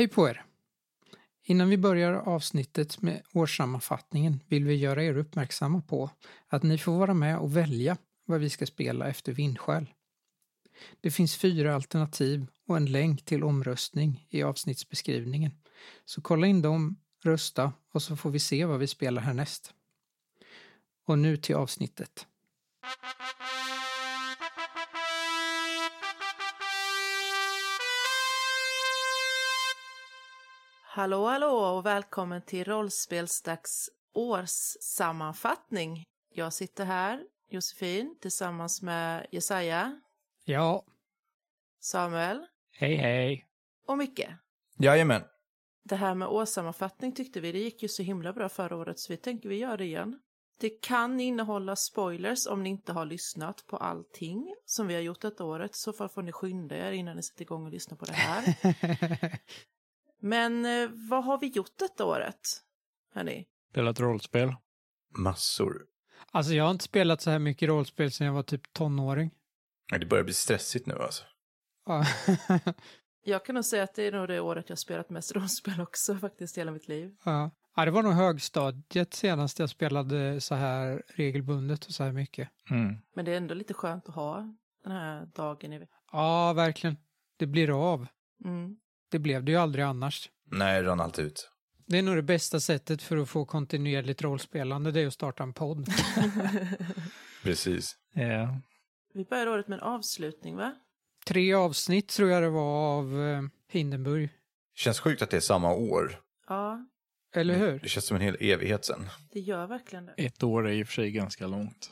Hej på er! Innan vi börjar avsnittet med årssammanfattningen vill vi göra er uppmärksamma på att ni får vara med och välja vad vi ska spela efter Vindskäl. Det finns fyra alternativ och en länk till omröstning i avsnittsbeskrivningen. Så kolla in dem, rösta och så får vi se vad vi spelar härnäst. Och nu till avsnittet. Hallå hallå och välkommen till Rollspelsdags årssammanfattning. Jag sitter här, Josefin, tillsammans med Jesaja, Ja, Samuel Hej hej. och Micke. Jajamän. Det här med årssammanfattning tyckte vi, det gick ju så himla bra förra året så vi tänker vi gör det igen. Det kan innehålla spoilers om ni inte har lyssnat på allting som vi har gjort detta året. Så fall får ni skynda er innan ni sätter igång och lyssnar på det här. Men eh, vad har vi gjort detta året? Hörni? Spelat rollspel. Massor. alltså jag har inte spelat så här mycket rollspel sedan jag var typ tonåring. Det börjar bli stressigt nu alltså. Ja. Jag kan nog säga att det är nog det året jag spelat mest rollspel också faktiskt hela mitt liv. ja. ja, det var nog högstadiet senast jag spelade så här regelbundet och så här mycket. Mm. Men det är ändå lite skönt att ha den här dagen i veckan. Ja, verkligen. Det blir av. Mm. Det blev det ju aldrig annars. Nej, rann allt ut. Det är nog det bästa sättet för att få kontinuerligt rollspelande, det är att starta en podd. Precis. Ja. Vi börjar året med en avslutning va? Tre avsnitt tror jag det var av eh, Hindenburg. Känns sjukt att det är samma år. Ja, Eller hur? Det känns som en hel evighet sen. det gör verkligen det. Ett år är i och för sig ganska långt.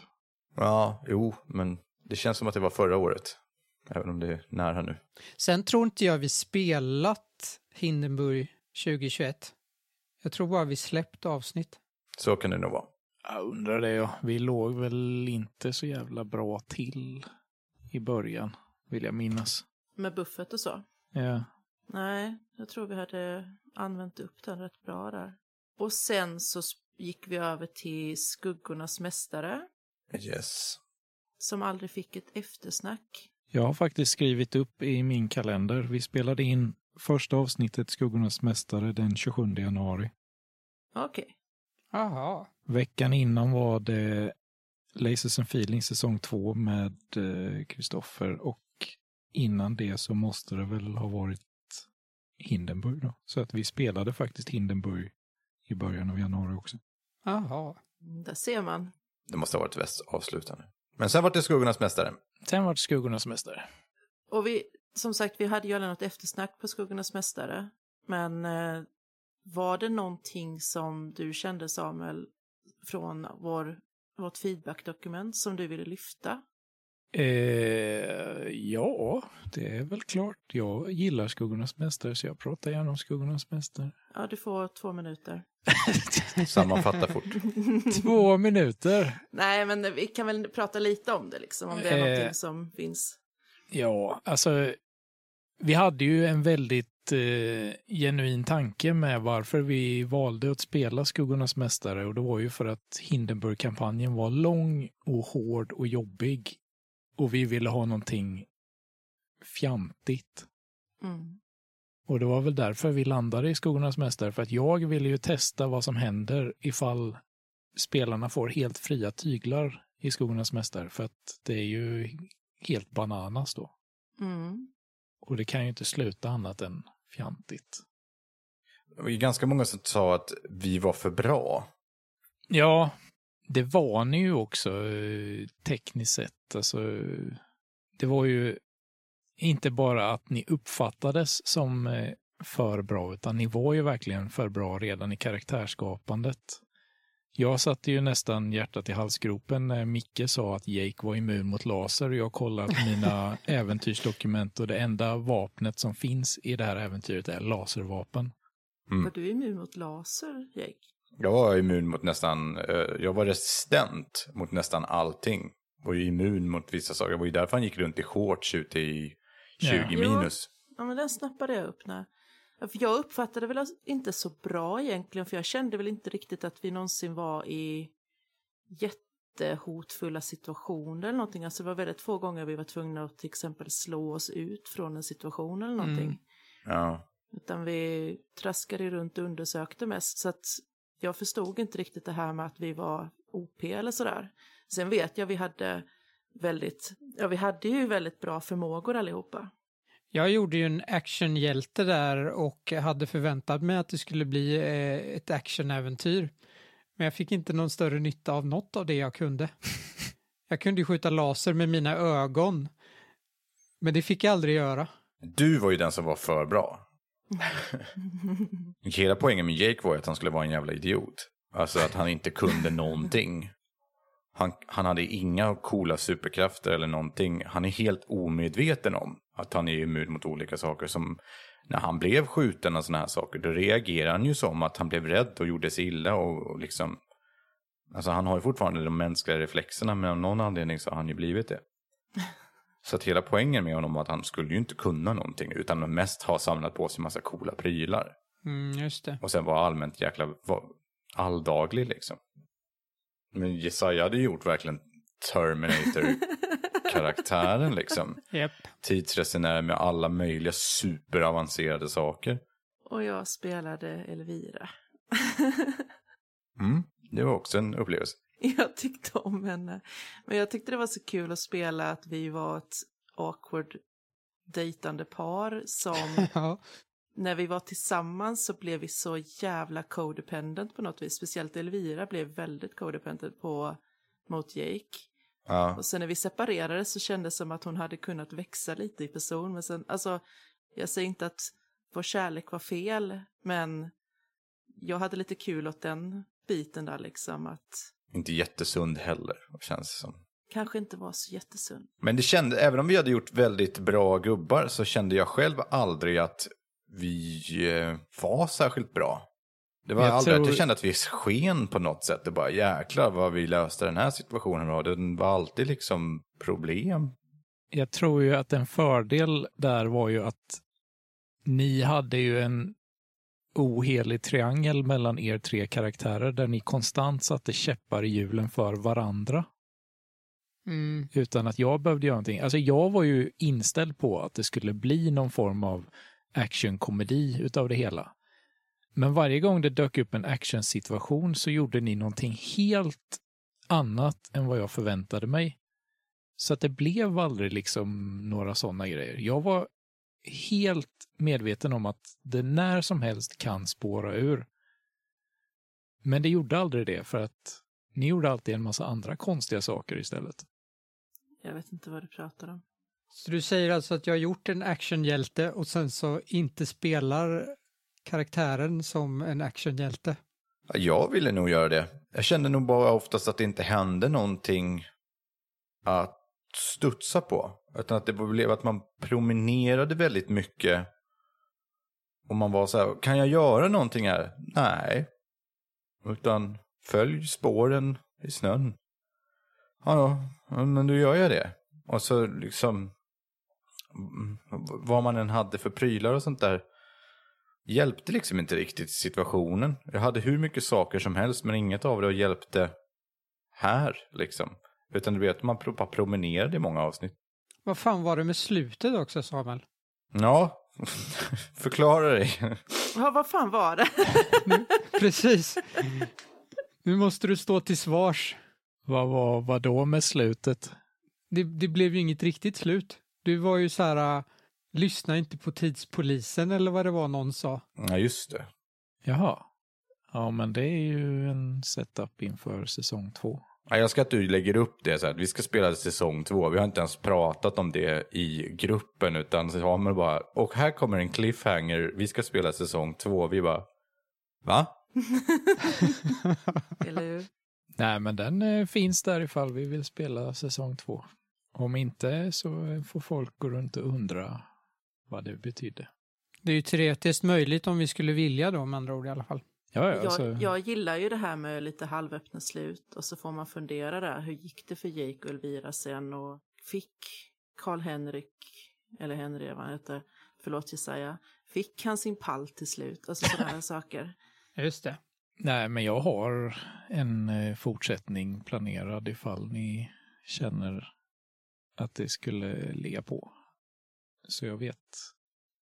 Ja, jo, men det känns som att det var förra året. Även om det är nära nu. Sen tror inte jag vi spelat Hindenburg 2021. Jag tror bara vi släppt avsnitt. Så kan det nog vara. Jag undrar det ja. Vi låg väl inte så jävla bra till i början, vill jag minnas. Med buffert och så. Ja. Nej, jag tror vi hade använt upp den rätt bra där. Och sen så gick vi över till Skuggornas mästare. Yes. Som aldrig fick ett eftersnack. Jag har faktiskt skrivit upp i min kalender. Vi spelade in första avsnittet Skuggornas mästare den 27 januari. Okej. Jaha. Veckan innan var det Lasers and Feelings säsong 2 med Kristoffer och innan det så måste det väl ha varit Hindenburg då. Så att vi spelade faktiskt Hindenburg i början av januari också. Jaha. Där ser man. Det måste ha varit väst avslutande. Men sen var det Skuggornas mästare. Sen var det Skuggornas mästare. Och vi, som sagt, vi hade ju aldrig något eftersnack på Skuggornas mästare. Men eh, var det någonting som du kände, Samuel, från vår, vårt feedbackdokument som du ville lyfta? Eh, ja, det är väl klart. Jag gillar Skuggornas mästare så jag pratar gärna om Skuggornas mästare. Ja, du får två minuter. Sammanfatta fort. Två minuter. Nej, men vi kan väl prata lite om det, liksom, om det är Eh. någonting som finns. Ja, alltså vi hade ju en väldigt eh, genuin tanke med varför vi valde att spela Skuggornas mästare och det var ju för att Hindenburg-kampanjen var lång och hård och jobbig och vi ville ha någonting fjantigt. Mm. Och det var väl därför vi landade i Skuggornas mästare, för att jag ville ju testa vad som händer ifall spelarna får helt fria tyglar i Skuggornas mästare, för att det är ju helt bananas då. Mm. Och det kan ju inte sluta annat än fjantigt. Det var ju ganska många som sa att vi var för bra. Ja, det var ni ju också eh, tekniskt sett. Alltså, det var ju inte bara att ni uppfattades som eh, för bra, utan ni var ju verkligen för bra redan i karaktärsskapandet. Jag satte ju nästan hjärtat i halsgropen när Micke sa att Jake var immun mot laser och jag kollade på mina äventyrsdokument och det enda vapnet som finns i det här äventyret är laservapen. Mm. Var du immun mot laser, Jake? Jag var immun mot nästan, eh, jag var resistent mot nästan allting. Var ju immun mot vissa saker. Det var ju därför han gick runt i shorts ute i 20 Ja. minus. Ja, men den snappade jag upp när... För Jag uppfattade väl inte så bra egentligen, för jag kände väl inte riktigt att vi någonsin var i jättehotfulla situationer eller någonting. Alltså det var väldigt få gånger vi var tvungna att till exempel slå oss ut från en situation eller någonting. Mm. Ja. Utan vi traskade runt och undersökte mest. Så att jag förstod inte riktigt det här med att vi var OP eller sådär. Sen vet jag vi hade väldigt, ja vi hade ju väldigt bra förmågor allihopa. Jag gjorde ju en actionhjälte där och hade förväntat mig att det skulle bli eh, ett actionäventyr. Men jag fick inte någon större nytta av något av det jag kunde. Jag kunde ju skjuta laser med mina ögon. Men det fick jag aldrig göra. Du var ju den som var för bra. Hela poängen med Jake var ju att han skulle vara en jävla idiot. Alltså att han inte kunde någonting. Han, han hade inga coola superkrafter eller någonting. Han är helt omedveten om att han är immun mot olika saker. Som när han blev skjuten och sådana här saker, då reagerade han ju som att han blev rädd och gjorde sig illa och, och liksom... Alltså han har ju fortfarande de mänskliga reflexerna, men av någon anledning så har han ju blivit det. Så att hela poängen med honom var att han skulle ju inte kunna någonting, utan mest ha samlat på sig massa coola prylar. Mm, just det. Och sen var allmänt jäkla var alldaglig liksom. Men Jesaja hade gjort verkligen Terminator-karaktären liksom. Japp. Tidsresenär med alla möjliga superavancerade saker. Och jag spelade Elvira. Mm, det var också en upplevelse. Jag tyckte om henne. Men jag tyckte det var så kul att spela att vi var ett awkward dejtande par som Ja. När vi var tillsammans så blev vi så jävla codependent på något vis. Speciellt Elvira blev väldigt codependent på mot Jake. Ja, Och sen när vi separerade så kändes det som att hon hade kunnat växa lite i person. Men sen, alltså, jag säger inte att vår kärlek var fel, men jag hade lite kul åt den biten där liksom. Att inte jättesund heller, känns det som. kanske inte var så jättesund. Men det kände, även om vi hade gjort väldigt bra gubbar så kände jag själv aldrig att vi eh, var särskilt bra. Det var Jag aldrig tror- att jag kände att vi sken på något sätt. Det bara jäklar vad vi löste den här situationen bra. Det var alltid liksom problem. Jag tror ju att en fördel där var ju att ni hade ju en ohelig triangel mellan er tre karaktärer där ni konstant satte käppar i hjulen för varandra Mm. utan att jag behövde göra någonting. Alltså jag var ju inställd på att det skulle bli någon form av actionkomedi utav det hela. Men varje gång det dök upp en actionsituation så gjorde ni någonting helt annat än vad jag förväntade mig. Så att det blev aldrig liksom några sådana grejer. Jag var helt medveten om att det när som helst kan spåra ur. Men det gjorde aldrig det för att ni gjorde alltid en massa andra konstiga saker istället. Jag vet inte vad du pratar om. Så du säger alltså att jag har gjort en actionhjälte och sen så inte spelar karaktären som en actionhjälte? Ja, Jag ville nog göra det. Jag kände nog bara oftast att det inte hände någonting att studsa på. Utan att det blev att man promenerade väldigt mycket. Och man var så här, kan jag göra någonting här? Nej. Utan följ spåren i snön. Ja, ja, men då gör jag det. Och så liksom, vad man än hade för prylar och sånt där hjälpte liksom inte riktigt situationen. Jag hade hur mycket saker som helst men inget av det hjälpte här liksom. Utan blev att man bara promenerade i många avsnitt. Vad fan var det med slutet också, Samuel? Ja, förklara dig. Ja, vad fan var det? Precis. Nu måste du stå till svars. Vad var vad då med slutet? Det, det blev ju inget riktigt slut. Du var ju så här, äh, lyssna inte på tidspolisen eller vad det var någon sa. Ja, just det. Jaha. Ja, men det är ju en setup inför säsong två. Ja, jag ska att du lägger upp det så här. Vi ska spela säsong två. Vi har inte ens pratat om det i gruppen. Utan så har man bara, och här kommer en cliffhanger. Vi ska spela säsong två. Vi bara, va? Eller hur? Nej, men den eh, finns där ifall vi vill spela säsong två. Om inte så får folk gå runt och undra vad det betyder. Det är ju teoretiskt möjligt om vi skulle vilja då, med andra ord i alla fall. Ja, ja, alltså, Jag, jag gillar ju det här med lite halvöppna slut och så får man fundera där, hur gick det för Jake och Elvira sen och fick Karl-Henrik, eller Henry vad han heter, förlåt Jesaja, fick han sin pall till slut? Alltså sådana saker. Just det. Nej, men jag har en eh, fortsättning planerad ifall ni känner att det skulle ligga på. Så jag vet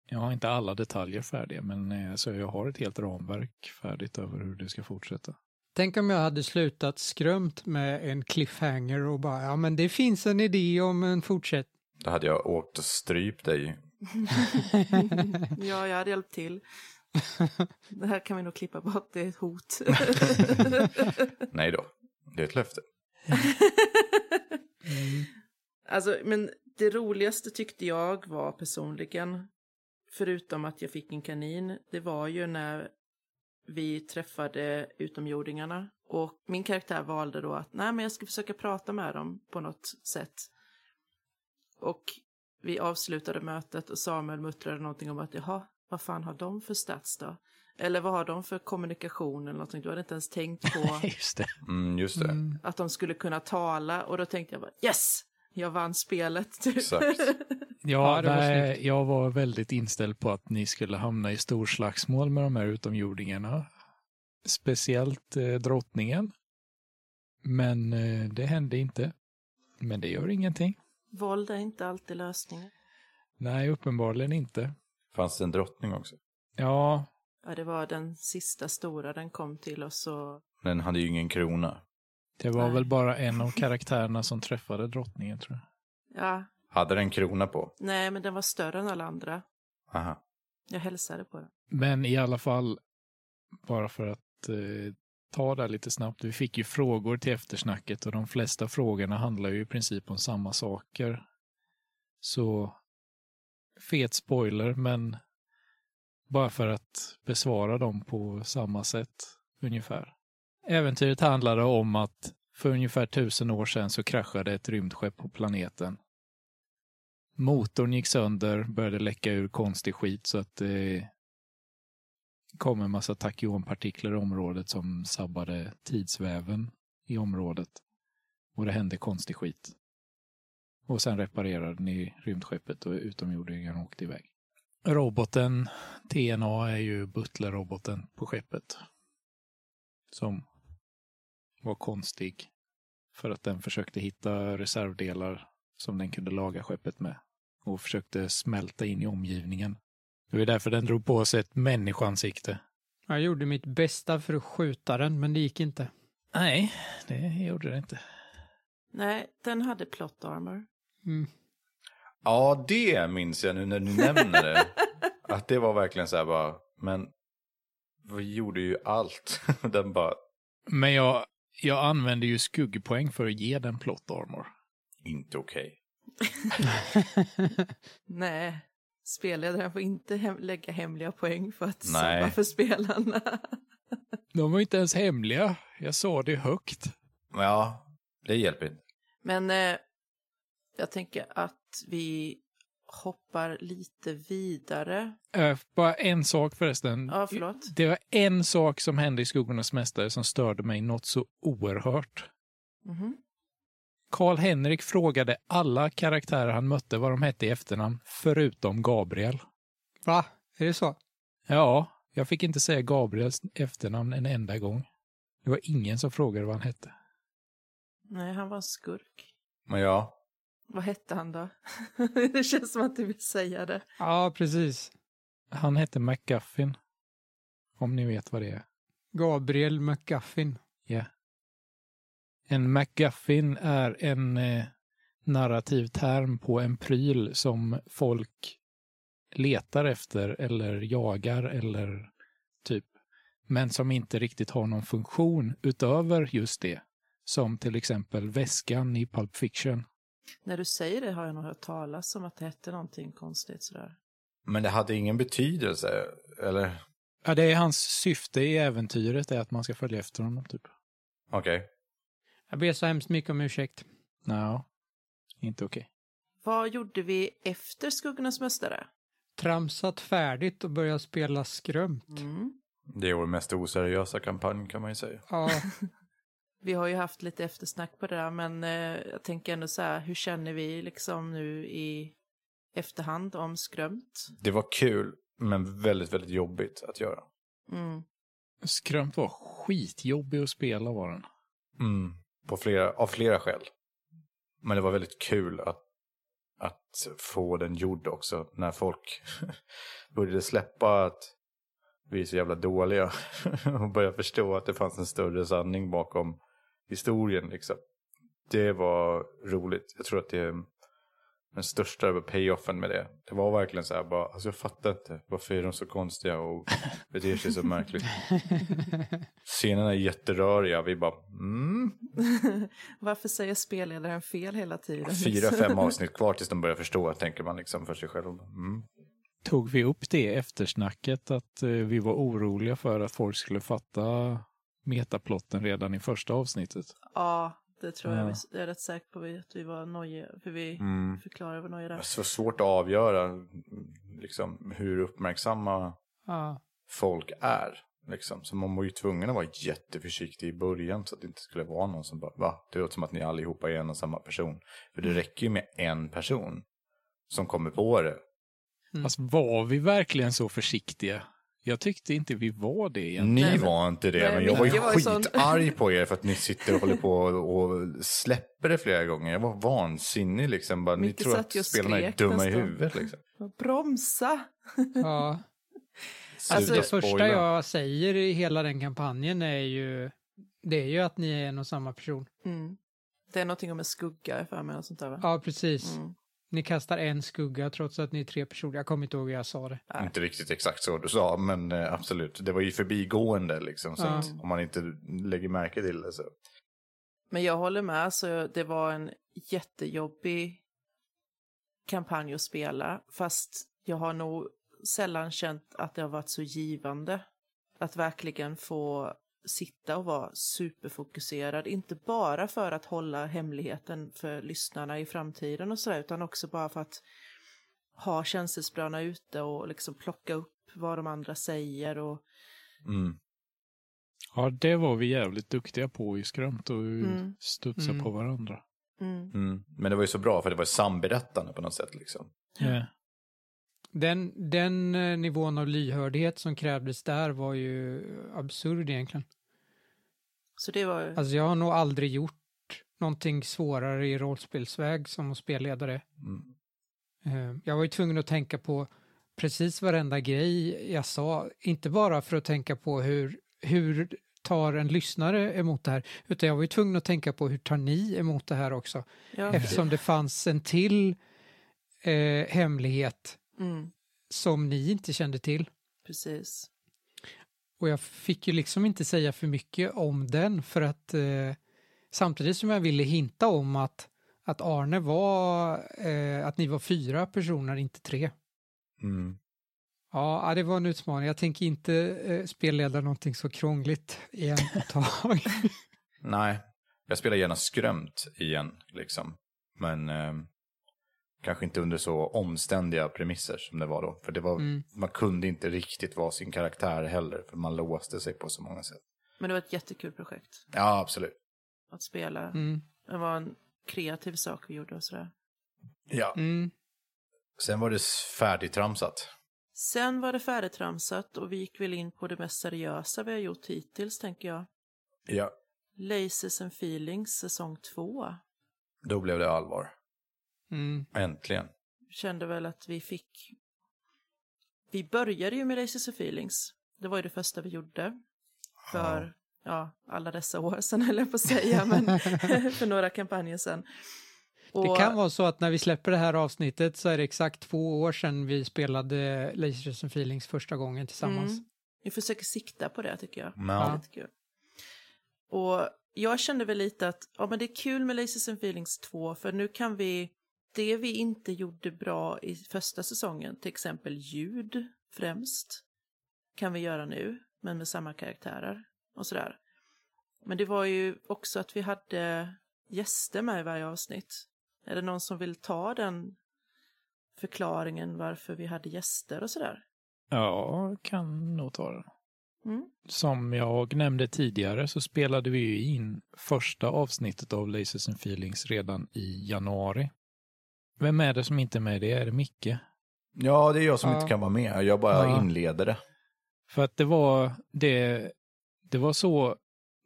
Jag har inte alla detaljer färdiga, men eh, så jag har ett helt ramverk färdigt över hur det ska fortsätta. Tänk om jag hade slutat skrömt med en cliffhanger och bara, ja men det finns en idé om en fortsättning. Då hade jag åkt och strypt dig. ja, jag hade hjälpt till. Det här kan vi nog klippa bort, det är ett hot. Nej då, det är ett löfte. Alltså, men det roligaste tyckte jag var personligen, förutom att jag fick en kanin, det var ju när vi träffade utomjordingarna och min karaktär valde då att nej men jag ska försöka prata med dem på något sätt. Och vi avslutade mötet och Samuel muttrade någonting om att jaha, vad fan har de för stats då? Eller vad har de för kommunikation eller någonting? Du hade inte ens tänkt på Just det. Mm, just det. Mm. att de skulle kunna tala och då tänkte jag bara yes! Jag vann spelet. Typ. Exakt. Ja, Ja, det var nej, jag var väldigt inställd på att ni skulle hamna i storslagsmål med de här utomjordingarna. Speciellt eh, drottningen. Men eh, det hände inte. Men det gör ingenting. Våld är inte alltid lösningen. Nej, uppenbarligen inte. Fanns det en drottning också? Ja, Ja, det var den sista stora den kom till oss och Den hade ju ingen krona. Det var Nej. väl bara en av karaktärerna som träffade drottningen tror jag. ja, Hade den krona på? nej men den var större än alla andra. Aha. Jag hälsade på den. Men i alla fall, bara för att eh, ta det lite snabbt. Vi fick ju frågor till eftersnacket och de flesta frågorna handlar ju i princip om samma saker. Så fet spoiler, men bara för att besvara dem på samma sätt ungefär. Äventyret handlade om att för ungefär tusen år sedan så kraschade ett rymdskepp på planeten. Motorn gick sönder, började läcka ur konstig skit så att det kom en massa tachyonpartiklar i området som sabbade tidsväven i området. Och det hände konstig skit. Och sen reparerade ni rymdskeppet och utomjordingarna åkte iväg. Roboten TNA är ju butlerroboten på skeppet. Som var konstig för att den försökte hitta reservdelar som den kunde laga skeppet med och försökte smälta in i omgivningen. Det var därför den drog på sig ett människoansikte. Jag gjorde mitt bästa för att skjuta den, men det gick inte. Nej, det gjorde det inte. Nej, den hade plot armor. Mm. Ja, det minns jag nu när du nämner det. Att det var verkligen så här bara, men vi gjorde ju allt. Den bara, Men jag, jag använde ju skuggpoäng för att ge den plot armor. inte okej. Nej, spelledaren får inte hem- lägga hemliga poäng för att Nej. sabba för spelarna. De var inte ens hemliga. Jag sa det högt. Ja, det hjälper inte. Men eh, jag tänker att vi hoppar lite vidare. Äh, bara en sak förresten. Ja, förlåt. Det var en sak som hände i Skuggornas Mästare som störde mig något så oerhört. Mhm. Karl-Henrik frågade alla karaktärer han mötte vad de hette i efternamn, förutom Gabriel. Va? Är det så? Ja, jag fick inte säga Gabriels efternamn en enda gång. Det var ingen som frågade vad han hette. Nej, han var en skurk. Men ja, Vad hette han då? det känns som att du vill säga det. Ja, precis. Han hette McGuffin. Om ni vet vad det är. Gabriel McGuffin. Ja. En McGuffin är en eh, narrativ term på en pryl som folk letar efter eller jagar eller typ, men som inte riktigt har någon funktion utöver just det. Som till exempel väskan i Pulp Fiction. När du säger det har jag nog hört talas om att det hette någonting konstigt sådär. men det hade ingen betydelse, eller? Ja, det är hans syfte i äventyret är att man ska följa efter honom typ. Okej. Jag ber så hemskt mycket om ursäkt. Nej, inte okej. Vad gjorde vi efter Skuggornas Mästare? Tramsat färdigt och börjat spela skrömt. Mm. Det är vår mest oseriösa kampanj kan man ju säga. Ja, Vi har ju haft lite eftersnack på det där, men eh, jag tänker ändå så här, hur känner vi liksom nu i efterhand om skrömt? Det var kul, men väldigt, väldigt jobbigt att göra. Mm. Skrömt var skitjobbig att spela var den. Mm. På flera, av flera skäl. Men det var väldigt kul att att få den gjord också. När folk började släppa att vi är så jävla dåliga. och började förstå att det fanns en större sanning bakom historien liksom. Det var roligt. Jag tror att det är den största payoffen med det. Det var verkligen så här bara, alltså jag fattar inte. Varför är de så konstiga och beter sig så märkligt? Scenerna är jätteröriga. Vi bara, mm. Varför säger spelledaren fel hela tiden? Fyra, fem avsnitt kvar tills de börjar förstå, tänker man liksom för sig själv. Mm. Tog vi upp det eftersnacket att eh, vi var oroliga för att folk skulle fatta metaplotten redan i första avsnittet? Ja, det tror jag. Ja. Jag är rätt säker på att vi var nojiga. För vi Mm. förklarade vad nojiga Det där. är så svårt att avgöra mm, liksom, hur uppmärksamma Ja. folk är. Liksom. Så man var ju tvungen att vara jätteförsiktig i början så att det inte skulle vara någon som bara, va? Det låter som att ni allihopa är en och samma person. För det räcker ju med en person som kommer på det. Mm. Alltså var vi verkligen så försiktiga? Jag tyckte inte vi var det egentligen. Ni var inte det, Nej, men jag var ju skitarg på er för att ni sitter och håller på och, släpper det flera gånger. Jag var vansinnig liksom. Bara, ni tror att spelarna är dumma i nästan. huvudet liksom. Bromsa! ja. Alltså det första jag säger i hela den kampanjen är ju, det är ju att ni är en och samma person. Mm. Det är någonting om en skugga för mig och sånt där va? Ja, precis. Mm. Ni kastar en skugga trots att ni är tre personer. Jag kommer inte ihåg hur jag sa det. Inte riktigt exakt så du sa, men eh, absolut. Det var ju förbigående liksom. Så Ja. att om man inte lägger märke till det så. Men jag håller med, så det var en jättejobbig kampanj att spela. Fast jag har nog sällan känt att det har varit så givande. Att verkligen få sitta och vara superfokuserad. Inte bara för att hålla hemligheten för lyssnarna i framtiden och sådär. Utan också bara för att ha känselspröna ute och liksom plocka upp vad de andra säger. Och, Mm. Ja, det var vi jävligt duktiga på i skrömt och Mm. studsa Mm. på varandra. mm, Mm. Men det var ju så bra för det var samberättande på något sätt liksom. Ja. Den, den eh, nivån av lyhördhet som krävdes där var ju absurd egentligen. Så det var Alltså jag har nog aldrig gjort någonting svårare i rollspelsväg som spelledare. Mm. Eh, Jag var ju tvungen att tänka på precis varenda grej jag sa, inte bara för att tänka på hur, hur tar en lyssnare emot det här, utan jag var ju tvungen att tänka på hur tar ni emot det här också, ja, eftersom det fanns en till eh, hemlighet mm, som ni inte kände till. precis. Och jag fick ju liksom inte säga för mycket om den för att eh, samtidigt som jag ville hinta om att, att Arne var, eh, att ni var fyra personer, inte tre. Mm. Ja, det var en utmaning. Jag tänker inte eh, spelleda någonting så krångligt igen ett tag. Nej, jag spelar gärna skrömt igen liksom. Men eh, kanske inte under så omständiga premisser som det var då. För det var, Mm. man kunde inte riktigt vara sin karaktär heller. För man låste sig på så många sätt. Men det var ett jättekul projekt Ja, absolut. att spela. Mm. Det var en kreativ sak vi gjorde och sådär. Ja. Mm. Sen var det färdigtramsat. Sen var det färdigtramsat och vi gick väl in på det mest seriösa vi har gjort hittills, tänker jag. Ja. Laces and feelings säsong två. Då blev det allvar. Mm. Äntligen. Kände väl att vi fick... Vi började ju med Laces and feelings. Det var ju det första vi gjorde. För, ja, alla dessa år sedan jag på att säga, men för några kampanjer sedan. Det Och- kan vara så att när vi släpper det här avsnittet så är det exakt två år sedan vi spelade Lasers and Feelings första gången tillsammans. Mm. Vi försöker sikta på det tycker jag. Ja. Lite kul. Och jag kände väl lite att ja, men det är kul med Laces and Feelings 2 för nu kan vi, det vi inte gjorde bra i första säsongen, till exempel ljud främst, kan vi göra nu, men med samma karaktärer och sådär. Men det var ju också att vi hade gäster med i varje avsnitt. Är det någon som vill ta den förklaringen varför vi hade gäster och sådär? Ja, kan nog ta den. Mm. Som jag nämnde tidigare så spelade vi ju in första avsnittet av Lasers and Feelings redan i januari. Vem är det som inte är med i det? Är det Micke? Ja, det är jag som Ja. inte kan vara med. Jag bara Ja. inleder det. För att det var det, det var så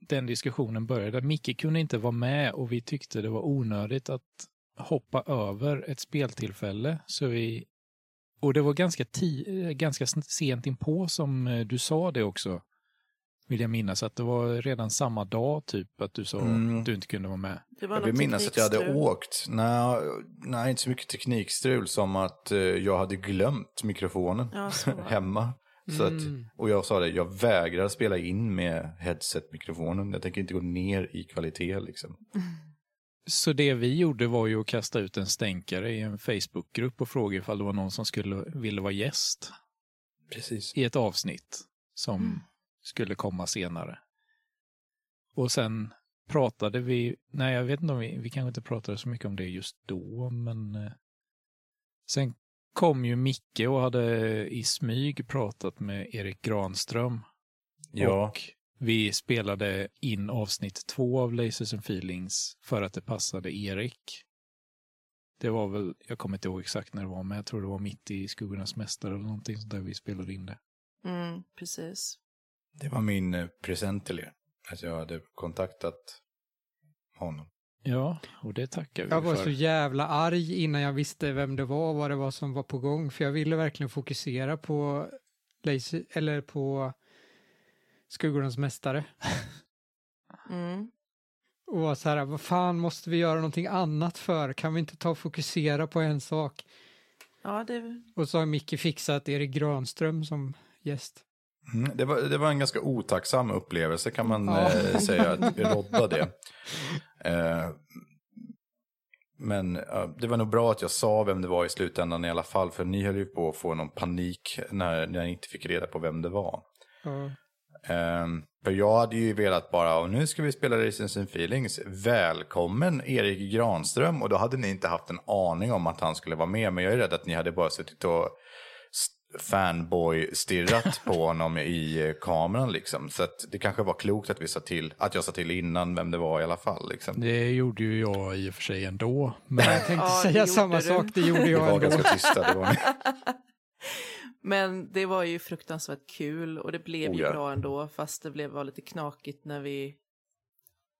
den diskussionen började. Micke kunde inte vara med och vi tyckte det var onödigt att hoppa över ett speltillfälle. Så vi, och det var ganska, ti, eh, ganska sent inpå som eh, du sa det också. Vill jag minnas att det var redan samma dag typ att du sa Mm. att du inte kunde vara med. Det var Jag vill minnas att jag hade åkt. Nej, nej, inte så mycket teknikstrul som att eh, jag hade glömt mikrofonen Ja, hemma. Så att, Mm. och jag sa det, jag vägrar spela in med headset-mikrofonen. Jag tänker inte gå ner i kvalitet liksom. Så det vi gjorde var ju att kasta ut en stänkare i en Facebookgrupp och fråga ifall det var någon som skulle ville vara gäst Precis. i ett avsnitt som Mm. Skulle komma senare. Och sen pratade vi, nej jag vet inte om vi, vi kanske inte pratade så mycket om det just då, men eh, sen kom ju Micke och hade i smyg pratat med Erik Granström. Ja, Och vi spelade in avsnitt två av Lasers and Feelings för att det passade Erik. Det var väl, jag kommer inte ihåg exakt när det var, men jag tror det var mitt i Skuggornas Mästare eller någonting sånt där vi spelade in det. Mm, precis. Det var min eh, present till er. Att jag hade kontaktat honom. Ja, och det tackar vi Jag var för. så jävla arg innan jag visste vem det var och vad det var som var på gång. För jag ville verkligen fokusera på, Lazy, eller på Skuggornas Mästare. Mm. Och var så här, vad fan måste vi göra någonting annat för? Kan vi inte ta och fokusera på en sak? Ja, det... Och så har Micke fixat Erik Granström som gäst. Mm, det, var, det var en ganska otacksam upplevelse kan man Ja. eh, säga att rodda det. Eh, men ja, det var nog bra att jag sa vem det var i slutändan i alla fall, för ni höll ju på att få någon panik när, när ni inte fick reda på vem det var. Ja. Ehm, för jag hade ju velat bara, och nu ska vi spela Reasons and Feelings, välkommen Erik Granström. Och då hade ni inte haft en aning om att han skulle vara med, men jag är rädd att ni hade bara suttit och fanboy-stirrat på honom i eh, kameran liksom. Så att det kanske var klokt att, vi sa till, att jag sa till innan vem det var i alla fall. Liksom. Det gjorde ju jag i och för sig ändå. Men Jag tänkte Ja, säga samma du. sak, det gjorde Vi jag var ändå. ganska tysta. Det var. Men det var ju fruktansvärt kul och det blev Oh, ju ja. bra ändå, fast det blev, var lite knakigt när vi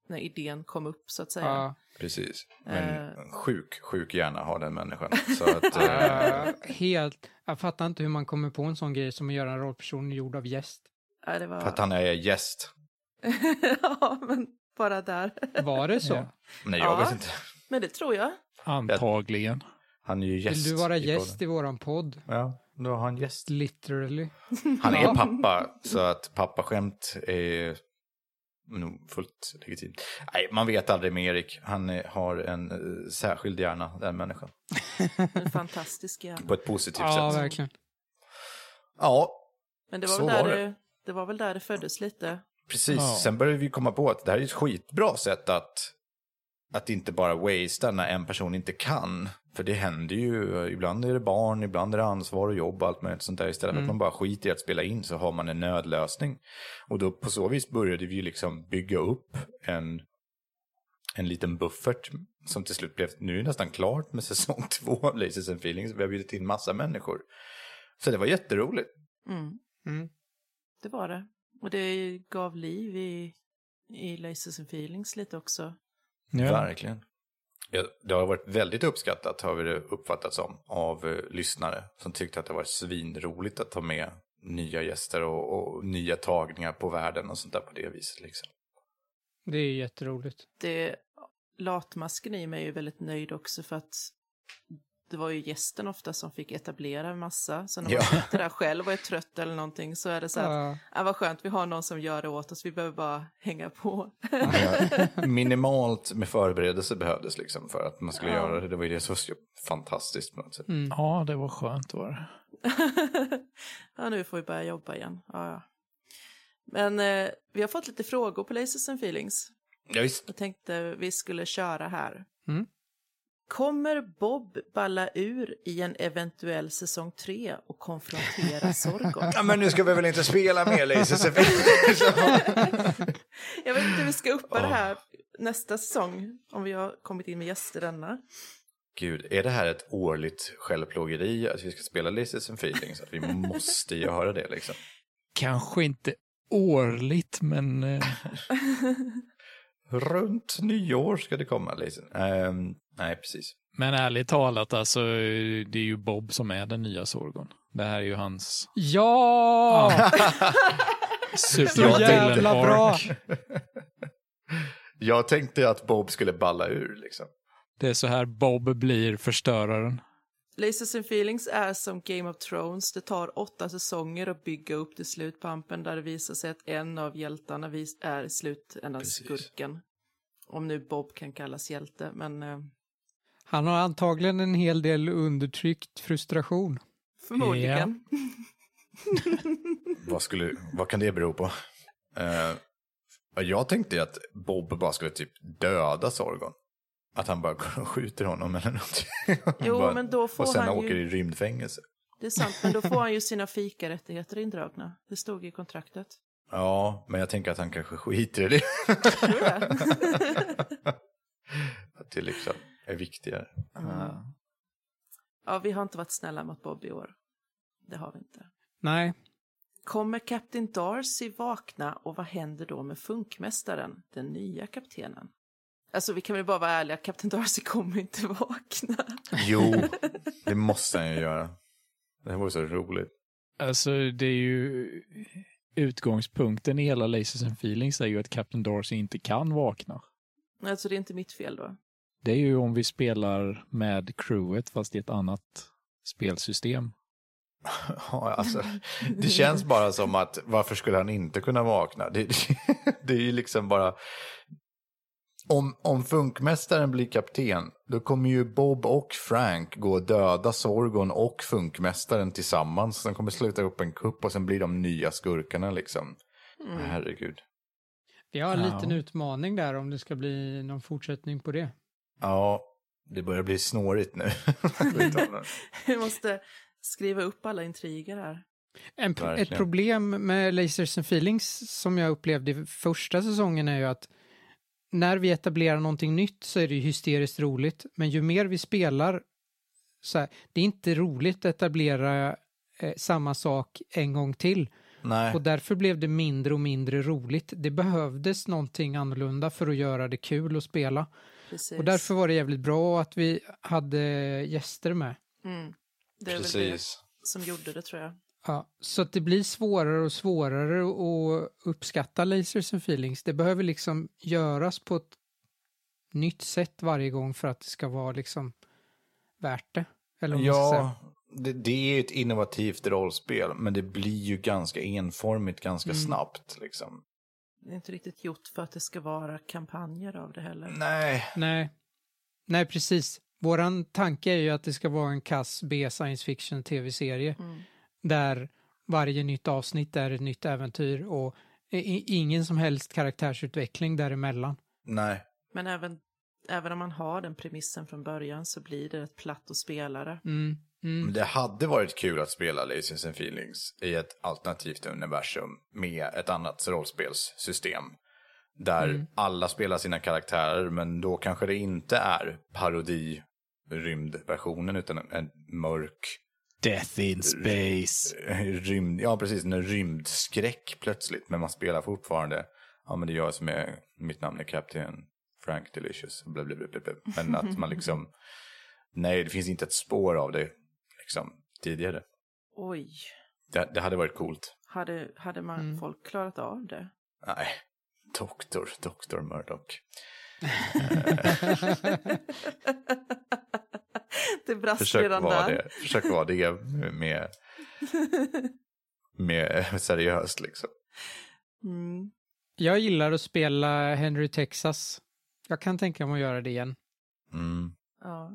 när idén kom upp så att säga. Ja. Precis. Men Eh. sjuk, sjuk hjärna har den människan. Så att, Ja, helt, jag fattar inte hur man kommer på en sån grej som att göra en rollperson gjord av gäst. Ja, det var... för att han är gäst. ja, men bara där. Var det så? Ja. Nej, jag Ja. vet inte. Men det tror jag. antagligen. Han är ju gäst. Vill du vara i gäst podden. i våran podd? Ja, då har han gäst. Literally. Han är Ja. pappa, så att pappaskämt är nog fullt legitimt. Nej, man vet aldrig med Erik. Han är, har en eh, särskild hjärna, den människan. En fantastisk hjärna. På ett positivt Ja, sätt. verkligen. Ja, Men det var, Så väl där var det. det. Det, var väl där det föddes lite. precis. Ja. Sen började vi komma på att det här är ett skitbra sätt att, att inte bara wastea när en person inte kan. För det händer ju, ibland är det barn, ibland är det ansvar och jobb och allt möjligt sånt där. Istället för att man bara skiter i att spela in så har man en nödlösning. Och då på så vis började vi liksom bygga upp en, en liten buffert som till slut blev, nu är nästan klart med säsong två av Laces and Feelings. Vi har bjudit in massa människor. Så det var jätteroligt. Mm, Mm. det var det. Och det gav liv i, i Laces and Feelings lite också. Ja. Verkligen. Det har varit väldigt uppskattat har vi det uppfattat som av eh, lyssnare som tyckte att det var svinroligt att ta med nya gäster och, och nya tagningar på världen och sånt där på det viset. Liksom. Det är jätteroligt. Det, latmasken i mig är ju väldigt nöjd också för att det var ju gästen ofta som fick etablera en massa. Så när man Ja. sitter där själv och är trött eller någonting så är det så här, Ja. ah, vad skönt, vi har någon som gör det åt oss, vi behöver bara hänga på. Ja, minimalt med förberedelse behövdes liksom för att man skulle Ja. göra det. Det var ju det som var så fantastiskt på något sätt. Mm. ja, det var skönt var det. ja, nu får vi börja jobba igen. Ja, ja. Men eh, vi har fått lite frågor på Laces and Feelings. Ja, visst. Jag tänkte vi skulle köra här. Mm. Kommer Bob balla ur i en eventuell säsong 3 och konfrontera Sorgon? Ja, men nu ska vi väl inte spela mer and Jag vet inte hur vi ska uppa det Ja. här nästa säsong, om vi har kommit in med gäster denna. Gud, är det här ett årligt självplågeri att vi ska spela Laces and Feelings? Att vi måste göra det liksom? Kanske inte årligt, men eh, Runt nyår ska det komma. Liksom. Ehm, nej, precis. Men ärligt talat, alltså, det är ju Bob som är den nya Sorgon. Det här är ju hans Ja! Så superhjälte jävla bra! Jag tänkte att Bob skulle balla ur liksom. Det är så här Bob blir förstöraren. Lasers and Feelings är som Game of Thrones. Det tar åtta säsonger att bygga upp till slutpampen där det visar sig att en av hjältarna är slutändan Precis. skurken. Om nu Bob kan kallas hjälte, men eh, Han har antagligen en hel del undertryckt frustration. förmodligen. Vad, skulle, vad kan det bero på? Eh, jag tänkte att Bob bara skulle typ döda Sorgon. Att han bara går och skjuter honom eller någonting. Jo, Bara- men då får Och sen han åker ju... i rymdfängelse. Det är sant, men då får han ju sina fikarättigheter indragna. Det stod i kontraktet. Ja, men jag tänker att han kanske skiter i det. Tror du det? att det liksom är viktigare. ja, vi har inte varit snälla mot Bob i år. Det har vi inte. Nej, Kommer Captain Darcy vakna och vad händer då med Funkmästaren, den nya kaptenen? Alltså vi kan väl bara vara ärliga, Captain Darcy kommer inte vakna. Jo, det måste han ju göra. Det här vore så roligt. Alltså, det är ju utgångspunkten i hela Lasers and Feelings är ju att Captain Darcy inte kan vakna. Alltså det är inte mitt fel då. Det är ju om vi spelar med crewet fast i ett annat spelsystem. Ja, alltså, det känns bara som att varför skulle han inte kunna vakna? Det, det är ju liksom bara... Om, om funkmästaren blir kapten, då kommer ju Bob och Frank gå och döda Sorgon och funkmästaren tillsammans. Sen kommer sluta upp en kupp och sen blir de nya skurkarna liksom. Herregud. vi har en Ja. liten utmaning där om det ska bli någon fortsättning på det. Ja, det börjar bli snårigt nu. Vi måste skriva upp alla intriger här. En, ett problem med Lasers and Feelings som jag upplevde i första säsongen är ju att när vi etablerar någonting nytt så är det ju hysteriskt roligt. Men ju mer vi spelar så här, det är inte roligt att etablera eh, samma sak en gång till. Nej, Och därför blev det mindre och mindre roligt. Det behövdes någonting annorlunda för att göra det kul att spela. Precis. Och därför var det jävligt bra att vi hade gäster med. Mm. Det är väl det precis. som gjorde det tror jag. Ja, så att det blir svårare och svårare att uppskatta lasers and feelings. Det behöver liksom göras på ett nytt sätt varje gång för att det ska vara liksom värt det. Eller. Ja, det, det är ju ett innovativt rollspel, men det blir ju ganska enformigt ganska Mm. snabbt. Liksom. Det är inte riktigt gjort för att det ska vara kampanjer av det heller. Nej, Nej. Nej, precis. Våran tanke är ju att det ska vara en kass B science fiction tv-serie Mm. Där varje nytt avsnitt är ett nytt äventyr och ingen som helst karaktärsutveckling däremellan. nej. Men även, även om man har den premissen från början så blir det ett platt och spelare. Mm. Mm. Men det hade varit kul att spela Lasers and Feelings i ett alternativt universum med ett annat rollspelssystem. Där Mm. alla spelar sina karaktärer, men då kanske det inte är parodi rymdversionen utan en, en mörk Death in space. rymd, ja precis, en rymdskräck plötsligt. Men man spelar fortfarande, ja men det är jag som är, mitt namn är Captain Frank Delicious. Bla, bla, bla, bla, bla. Men att man liksom, nej det finns inte ett spår av det liksom tidigare. Oj, Det, det hade varit coolt. hade, hade man Mm. folk klarat av det? Nej, doktor, doktor Murdoch. det brast Försök redan vara där. det, försök vara det med, med seriöst liksom. Mm. Jag gillar att spela Henry Texas. Jag kan tänka mig att göra det igen. Mm. Ja.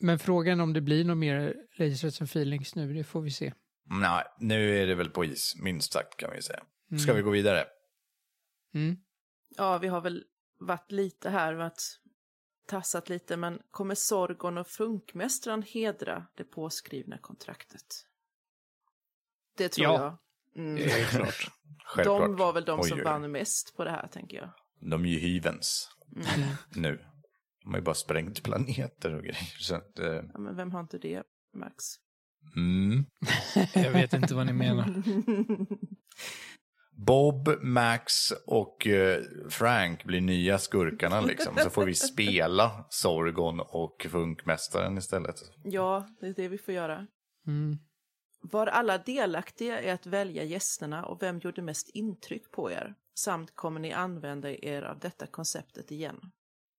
Men frågan om det blir något mer Lasers and Feelings nu, det får vi se. Nej, nu är det väl på is, minst sagt kan vi säga. Ska Mm. vi gå vidare? Mm. ja, vi har väl varit lite här, varit tassat lite, men kommer Sorgon och Funkmästaren hedra det påskrivna kontraktet? Det tror Ja. jag. Mm. Det är klart. Självklart. De var väl de Oj, som oj. vann mest på det här, tänker jag. De är ju hyvens Mm. nu. De har ju bara sprängt planeter och grejer. Så att, eh, Ja, men vem har inte det, Max? mm. Jag vet inte vad ni menar. Bob, Max och eh, Frank blir nya skurkarna liksom. Så får vi spela Sorgon och Funkmästaren istället. Ja, det är det vi får göra. Mm. Var alla delaktiga i att välja gästerna och vem gjorde mest intryck på er? Samt kommer ni använda er av detta konceptet igen?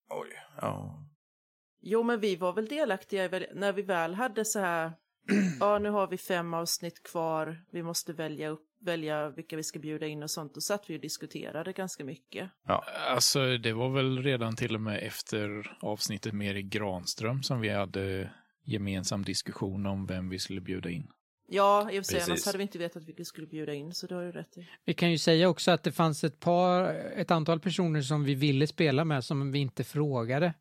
Oj, ja. Jo, men vi var väl delaktiga när vi väl hade så här, ja nu har vi fem avsnitt kvar, vi måste välja, upp, välja vilka vi ska bjuda in och sånt. Då satt vi och diskuterade ganska mycket. Alltså, det var väl redan till och med efter avsnittet med Erik Granström som vi hade gemensam diskussion om vem vi skulle bjuda in. Ja, i och för sig, annars hade vi inte vetat vilka vi skulle bjuda in, så det har du rätt i. Vi kan ju säga också att det fanns ett par, ett antal personer som vi ville spela med som vi inte frågade.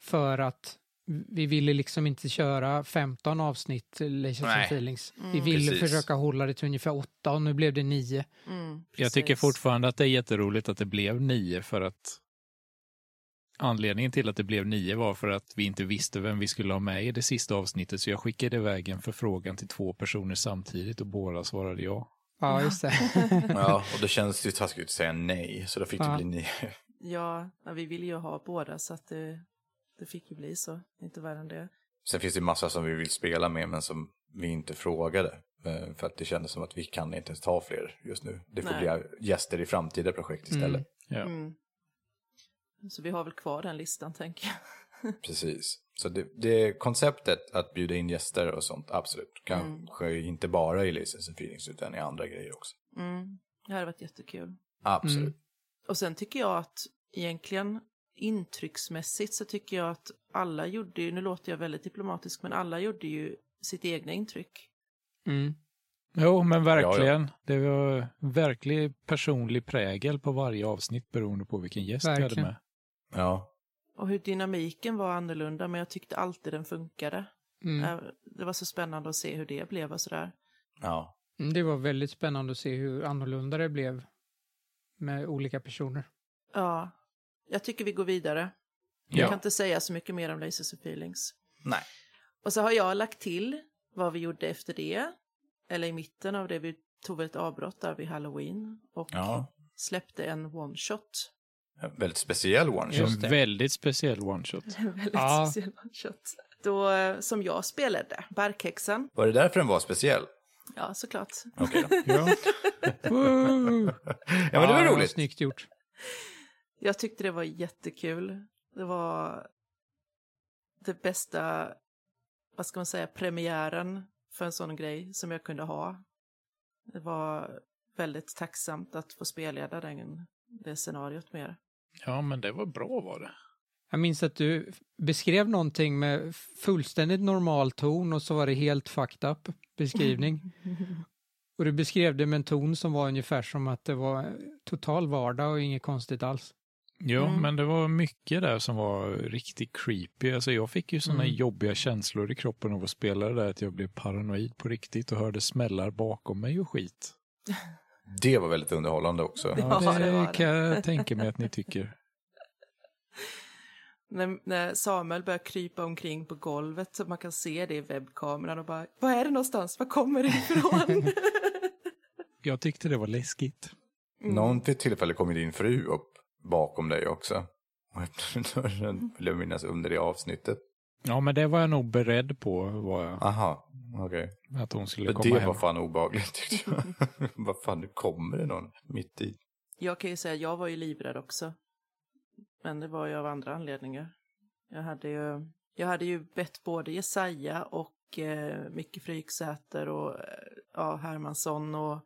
För att vi ville liksom inte köra 15 avsnitt Leisure and Feelings. Vi Mm. ville Precis. försöka hålla det till ungefär åtta och nu blev det nio. Mm, Jag tycker fortfarande att det är jätteroligt att det blev nio för att anledningen till att det blev nio var för att vi inte visste vem vi skulle ha med i det sista avsnittet så jag skickade iväg en förfrågan till två personer samtidigt och båda svarade ja. Ja, just det. ja, och det känns ju taskigt att säga nej, så då fick det Ja. bli nio. Ja, ja, vi ville ju ha båda så att det, det fick ju bli så. Inte värre än det. Sen finns det massa som vi vill spela med, men som vi inte frågade. Eh, För att det kändes som att vi kan inte ens ta fler just nu. Det får Nej. bli gäster i framtida projekt istället. ja. Mm. Så vi har väl kvar den listan, tänker jag. Precis. Så det, det konceptet att bjuda in gäster och sånt, absolut. Kanske inte bara i License and Feelings utan i andra grejer också. Mm. Det hade varit jättekul. Absolut. Mm. Och sen tycker jag att egentligen intrycksmässigt så tycker jag att alla gjorde ju, nu låter jag väldigt diplomatisk, men alla gjorde ju sitt egna intryck. Mm. Jo, men Ja, verkligen. Det var verklig personlig prägel på varje avsnitt beroende på vilken gäst vi hade Verkligen. med. Ja. Och hur dynamiken var annorlunda, men jag tyckte alltid den funkade. Mm. Eh, Det var så spännande att se hur det blev och sådär. Ja. Mm, Det var väldigt spännande att se hur annorlunda det blev med olika personer. Ja, jag tycker vi går vidare. Jag Ja. kan inte säga så mycket mer om Lasers and Feelings. Nej. Och så har jag lagt till vad vi gjorde efter det. Eller i mitten av det, vi tog ett avbrott där vid Halloween. Och Ja. släppte en one-shot. En väldigt speciell one Så shot. Just det. en väldigt speciell one-shot. En väldigt Ja. speciell one-shot. Då, eh, som jag spelade, Barkhäxan. Var det därför den var speciell? Ja, såklart. Okej då. Ja. Ja, men det var Ja, roligt. Snyggt gjort. Jag tyckte det var jättekul. Det var det bästa, vad ska man säga, premiären för en sån grej som jag kunde ha. Det var väldigt tacksamt att få spelleda den, det scenariot mer. ja, men det var bra var det. Jag minns att du beskrev någonting med fullständigt normal ton och så var det helt fucked up beskrivning. Och du beskrev det med en ton som var ungefär som att det var total vardag och inget konstigt alls. Ja, Mm. men det var mycket där som var riktigt creepy. Alltså jag fick ju sådana Mm. jobbiga känslor i kroppen av att spela det där att jag blev paranoid på riktigt och hörde smällar bakom mig och skit. Det var väldigt underhållande också. Ja, det det det. kan jag tänka mig att ni tycker. När, när Samuel börjar krypa omkring på golvet så man kan se det i webbkameran och bara, var är det någonstans? Var kommer det ifrån? Jag tyckte det var läskigt. Mm. Någon vid tillfälle kom din fru upp bakom dig också. Och öppnade dörren, vill jag minnas, under det avsnittet. Ja, men det var jag nog beredd på, var jag, Aha, okej. att hon skulle För komma Det hem. var fan obehagligt tyckte jag. Vad fan, nu kommer det någon mitt i. Jag kan ju säga, jag var ju livrädd också. Men det var ju av andra anledningar. Jag hade ju, jag hade ju bett både Jesaja och eh, Micke Fryksäter och eh, ja, Hermansson och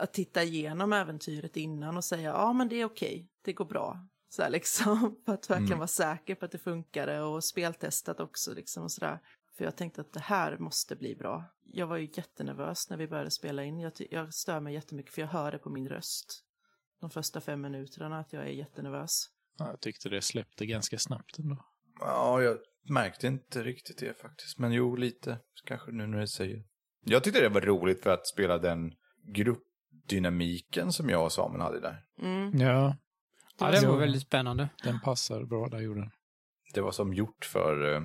att titta igenom äventyret innan och säga ja men det är okej, det går bra. Så här liksom, för att verkligen Mm. vara säker på att det funkade och speltestat också liksom och sådär. För jag tänkte att det här måste bli bra. Jag var ju jättenervös när vi började spela in. Jag, jag stör mig jättemycket för jag hör det på min röst. De första fem minuterna att jag är jättenervös. Ja, jag tyckte det släppte ganska snabbt ändå. Ja, jag märkte inte riktigt det faktiskt. Men jo, lite. Kanske nu när du säger. Jag tyckte det var roligt för att spela den gruppdynamiken som jag och Samuel hade där. Mm. Ja, Ja, det var Ja. väldigt spännande. den passar bra där gjorde den. Det var som gjort för uh,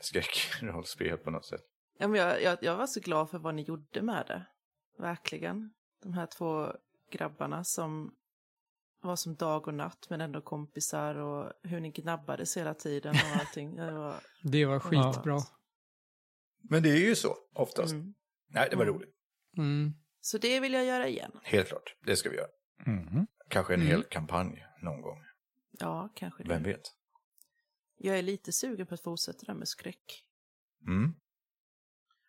skräckrollspel på något sätt. Ja, men jag, jag, jag var så glad för vad ni gjorde med det. Verkligen. De här två grabbarna som var som dag och natt men ändå kompisar och hur ni gnabbades hela tiden och allting. Det var, Det var skitbra. Men det är ju så oftast. mm. Nej, det var Mm. roligt. Mm. Så det vill jag göra igen. Helt klart. Det ska vi göra. Mhm. Kanske en Mm. hel kampanj någon gång. Ja, kanske det. Vem vet? Jag är lite sugen på att fortsätta där med skräck. Mm.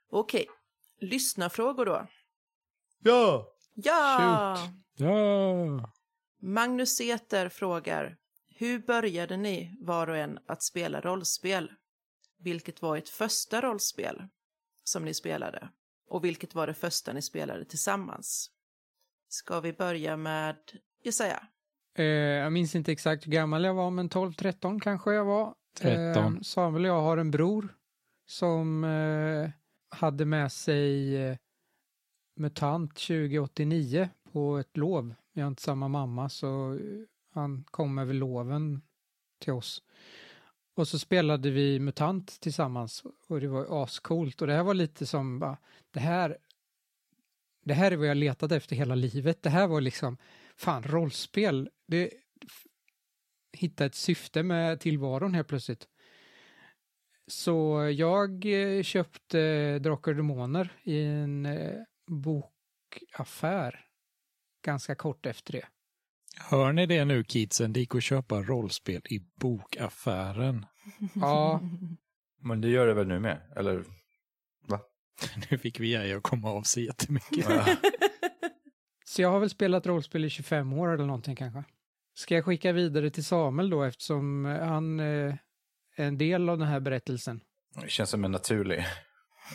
Okej, lyssnarfrågor då. Ja! Ja! Shoot. Ja! Magnus Säter frågar, hur började ni var och en att spela rollspel? Vilket var ert första rollspel som ni spelade? Och vilket var det första ni spelade tillsammans? Ska vi börja med Jesaja? Eh, jag minns inte exakt hur gammal jag var, men 12-13 kanske jag var. 13. Eh, Samuel och jag har en bror som eh, hade med sig eh, MUTANT 2089 på ett lov. Vi har inte samma mamma så eh, han kom över loven till oss. Och så spelade vi MUTANT tillsammans och det var ascoolt och det här var lite som bara, det här det här är vad jag letat efter hela livet. Det här var liksom, fan rollspel, det hitta ett syfte med tillvaron helt plötsligt. Så jag eh, köpte Drakar och Demoner i en eh, bokaffär ganska kort efter det. Hör ni det nu kidsen? Det gick att köpa rollspel i bokaffären. Ja, Men det gör det väl nu med? Eller? Nu fick vi Jaja att komma av sig jättemycket. Ja. så jag har väl spelat rollspel i 25 år eller någonting kanske. Ska jag skicka vidare till Samuel då eftersom eh, han eh, är en del av den här berättelsen? Det känns som en naturlig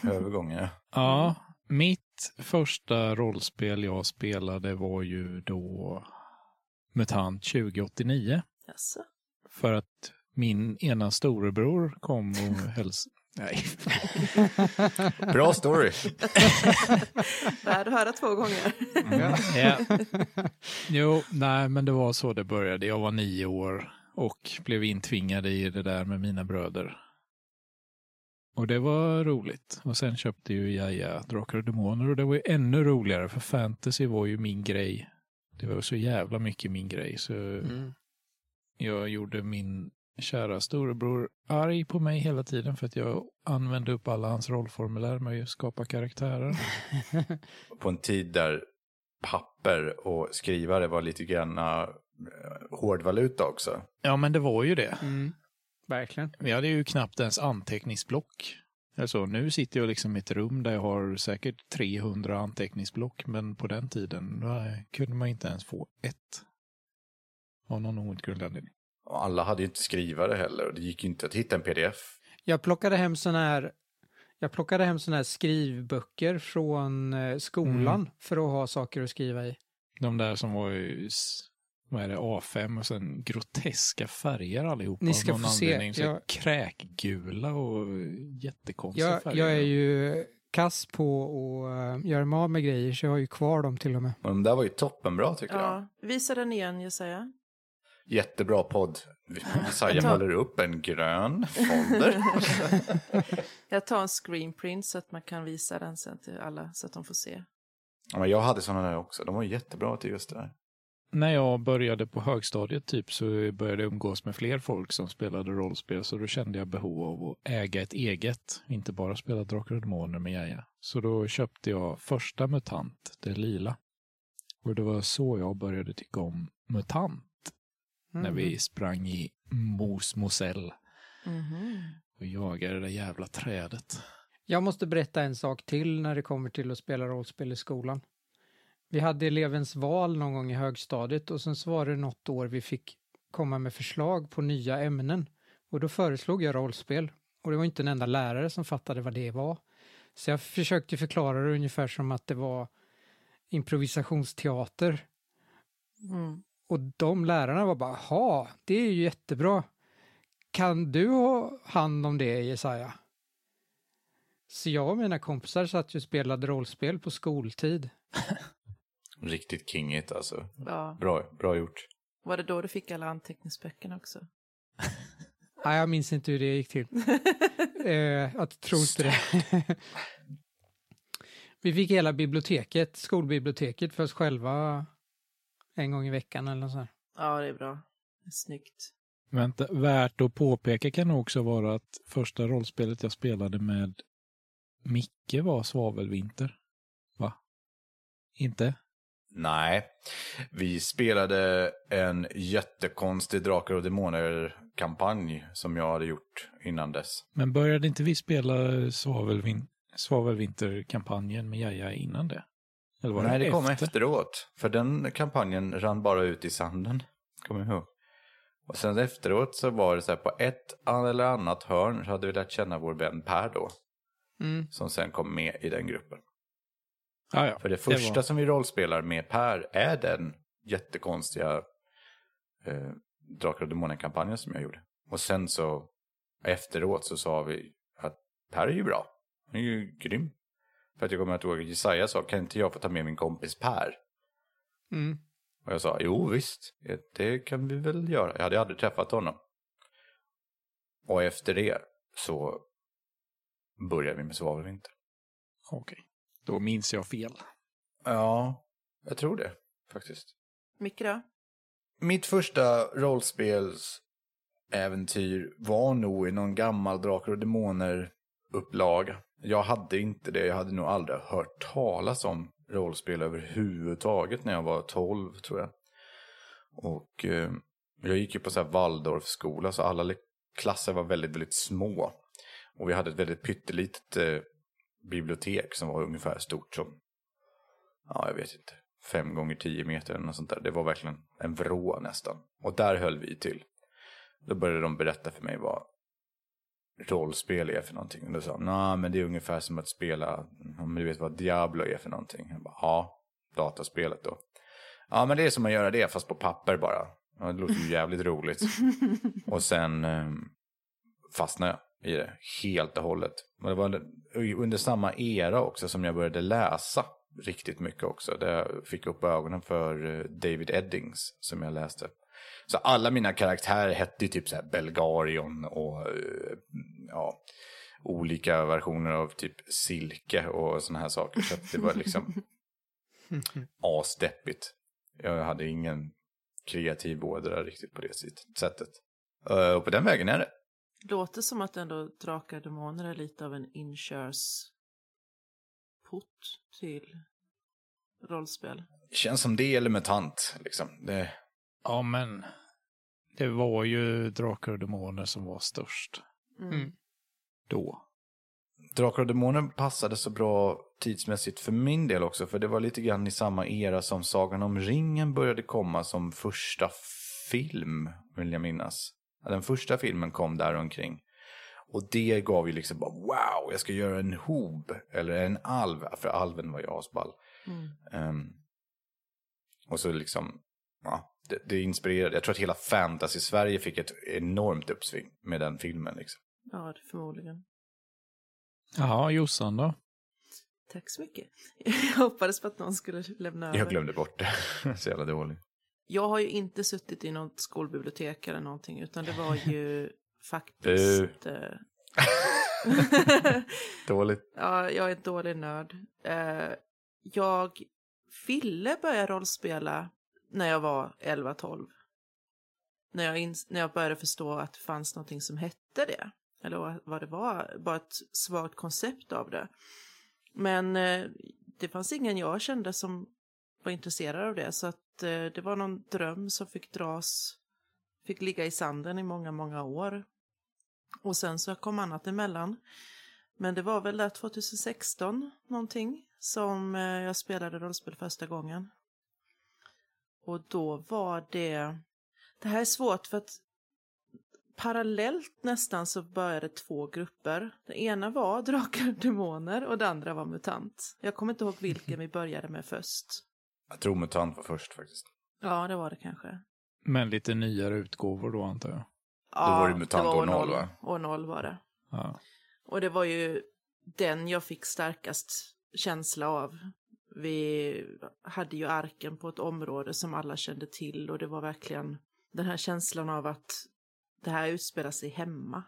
övergång. Ja. Ja, mitt första rollspel jag spelade var ju då MUTANT 2089. Jaså? För att min ena storebror kom och hälsade. Nej, Bra story. Värd att höra två gånger. ja. Jo, nej, men det var så det började. Jag var nio år och blev intvingad i det där med mina bröder. Och det var roligt. Och sen köpte ju Jaja Drakar och Demoner och det var ju ännu roligare för fantasy var ju min grej. Det var så jävla mycket min grej så Mm. jag gjorde min kära storebror arg på mig hela tiden för att jag använde upp alla hans rollformulär med att skapa karaktärer. På en tid där papper och skrivare var lite grann uh, hårdvaluta också. Ja, men det var ju det. Mm. Verkligen. Vi hade ju knappt ens anteckningsblock. Alltså, nu sitter jag liksom i ett rum där jag har säkert 300 anteckningsblock, men på den tiden då kunde man inte ens få ett. Av någon outgrundlig anledning. Alla hade ju inte skrivare heller och det gick ju inte att hitta en pdf. Jag plockade hem såna här jag plockade hem såna här skrivböcker från eh, skolan Mm. för att ha saker att skriva i. De där som var vad är det, A5 och sen groteska färger allihopa. Ni av ska någon få se. anledning. Jag- Kräkgula och jättekonstiga Jag, färger. jag är ju kass på att uh, göra mig av med grejer så jag har ju kvar dem till och med. Och de där var ju toppenbra tycker jag. Ja, visa den igen Jesaja. Jättebra podd. Saja Jag tar- håller upp en grön folder. Jag tar en screenprint så att man kan visa den sen till alla så att de får se. ja, men jag hade sådana där också. De var jättebra till just det där. När jag började på högstadiet typ så började jag umgås med fler folk som spelade rollspel så då kände jag behov av att äga ett eget, inte bara spela Drakar och Demoner med Jaja. Så då köpte jag första MUTANT, det lila. Och det var så jag började tycka om MUTANT, när Mm. vi sprang i Mos Mosell Mhm. och jagade det där jävla trädet. Jag måste berätta en sak till när det kommer till att spela rollspel i skolan. Vi hade elevens val någon gång i högstadiet och sen så var det något år vi fick komma med förslag på nya ämnen. Och då föreslog jag rollspel. Och det var inte en enda lärare som fattade vad det var. Så jag försökte förklara det ungefär som att det var improvisationsteater. Mm. Och de lärarna var bara, ha, det är ju jättebra. Kan du ha hand om det, Jesaja? Så jag och mina kompisar satt ju och spelade rollspel på skoltid. Riktigt kingigt alltså. Ja. Bra, bra gjort. Var det då du fick alla anteckningsböckerna också? Nej, jag minns inte hur det gick till. eh, jag tror inte det. Vi fick hela biblioteket, skolbiblioteket för oss själva en gång i veckan eller så. Här. Ja, det är bra. Det är snyggt. Vänta, värt att påpeka kan också vara att första rollspelet jag spelade med Micke var Svavelvinter. Va? Inte? Nej, vi spelade en jättekonstig Drakar och Demoner-kampanj som jag hade gjort innan dess. Men började inte vi spela Svavelvin Svavelvinterkampanjen med Jaja innan det? Eller var Nej, det kom efter? efteråt. För den kampanjen rann bara ut i sanden. Kommer jag ihåg. Och sen efteråt så var det så här på ett eller annat hörn så hade vi lärt känna vår vän Per då. Mm. Som sen kom med i den gruppen. Ja, ja. För det första var- som vi rollspelar med Per är den jättekonstiga eh, Drakar och Demoner-kampanjen som jag gjorde. Och sen så efteråt så sa vi att Per är ju bra. Han är ju grym. För att jag kommer att ihåg att Jesaja sa, kan inte jag få ta med min kompis Per? Mm. Och jag sa, jo visst, det kan vi väl göra. Jag hade aldrig träffat honom. Och efter det så började vi med Svavelvinter. Okej, då minns jag fel. Ja, jag tror det faktiskt. Micke då? Mitt första rollspelsäventyr var nog i någon gammal Drakar och Demoner-upplaga. Jag hade inte det, jag hade nog aldrig hört talas om rollspel överhuvudtaget när jag var 12 tror jag. Och eh, jag gick ju på så här Waldorfskola så alla klasser var väldigt, väldigt små. Och vi hade ett väldigt pyttelitet eh, bibliotek som var ungefär stort som, ja jag vet inte, fem gånger tio meter eller något sånt där. Det var verkligen en vrå nästan. Och där höll vi till. Då började de berätta för mig vad rollspel är för någonting. Och då sa de, nej men det är ungefär som att spela, om du vet vad Diablo är för någonting. Jag bara, ja, dataspelet då. Ja men det är som att göra det fast på papper bara. Ja, det låter ju jävligt roligt. Och sen eh, fastnade jag i det helt och hållet. Och det var under samma era också som jag började läsa riktigt mycket också. Där jag fick upp ögonen för eh, David Eddings som jag läste. Så alla mina karaktärer hette ju typ så här Belgarion och eh, ja, olika versioner av typ silke och såna här saker. Så att det var liksom asdeppigt. Jag hade ingen kreativ ådra riktigt på det sättet. Eh, Och på den vägen är det. Låter som att ändå Drakar och Demoner är lite av en inkörsport till rollspel. Känns som det eller MUTANT liksom. Det, Ja, men det var ju Drakar och Demoner som var störst Mm. Mm. då. Drakar och Demoner passade så bra tidsmässigt för min del också. För det var lite grann i samma era som Sagan om ringen började komma som första film, vill jag minnas. Den första filmen kom där omkring. Och det gav ju liksom bara wow, jag ska göra en hob. Eller en alv, för alven var ju asball. Mm. Ehm, och så liksom, ja, det, det inspirerade. Jag tror att hela fantasy-Sverige fick ett enormt uppsving med den filmen. Liksom. Ja, det förmodligen. Ja, Jossan då? Tack så mycket. Jag hoppades på att någon skulle lämna över. Jag glömde bort det. så jävla dålig. Jag har ju inte suttit i något skolbibliotek eller någonting, utan det var ju faktiskt... eh, Dåligt. ja, jag är en dålig nörd. Eh, jag ville börja rollspela när jag var 11-12. När jag, när jag började förstå att det fanns någonting som hette det. Eller vad- det var, bara ett svagt koncept av det. Men eh, det fanns ingen jag kände som var intresserad av det. Så att Eh, det var någon dröm som fick dras, fick ligga i sanden i många, många år. Och sen så kom annat emellan. Men det var väl där 2016 någonting som eh, jag spelade rollspel första gången. Och då var det... Det här är svårt för att parallellt nästan så började två grupper. Den ena var drakar och demoner och den andra var mutant. Jag kommer inte ihåg vilken vi började med först. Jag tror MUTANT var först faktiskt. Ja, det var det kanske. Men lite nyare utgåvor då antar jag. Ja, var det mutant år noll, va? År noll var det. Ja. Och det var ju den jag fick starkast känsla av. Vi hade ju arken på ett område som alla kände till och det var verkligen den här känslan av att det här utspelar sig hemma.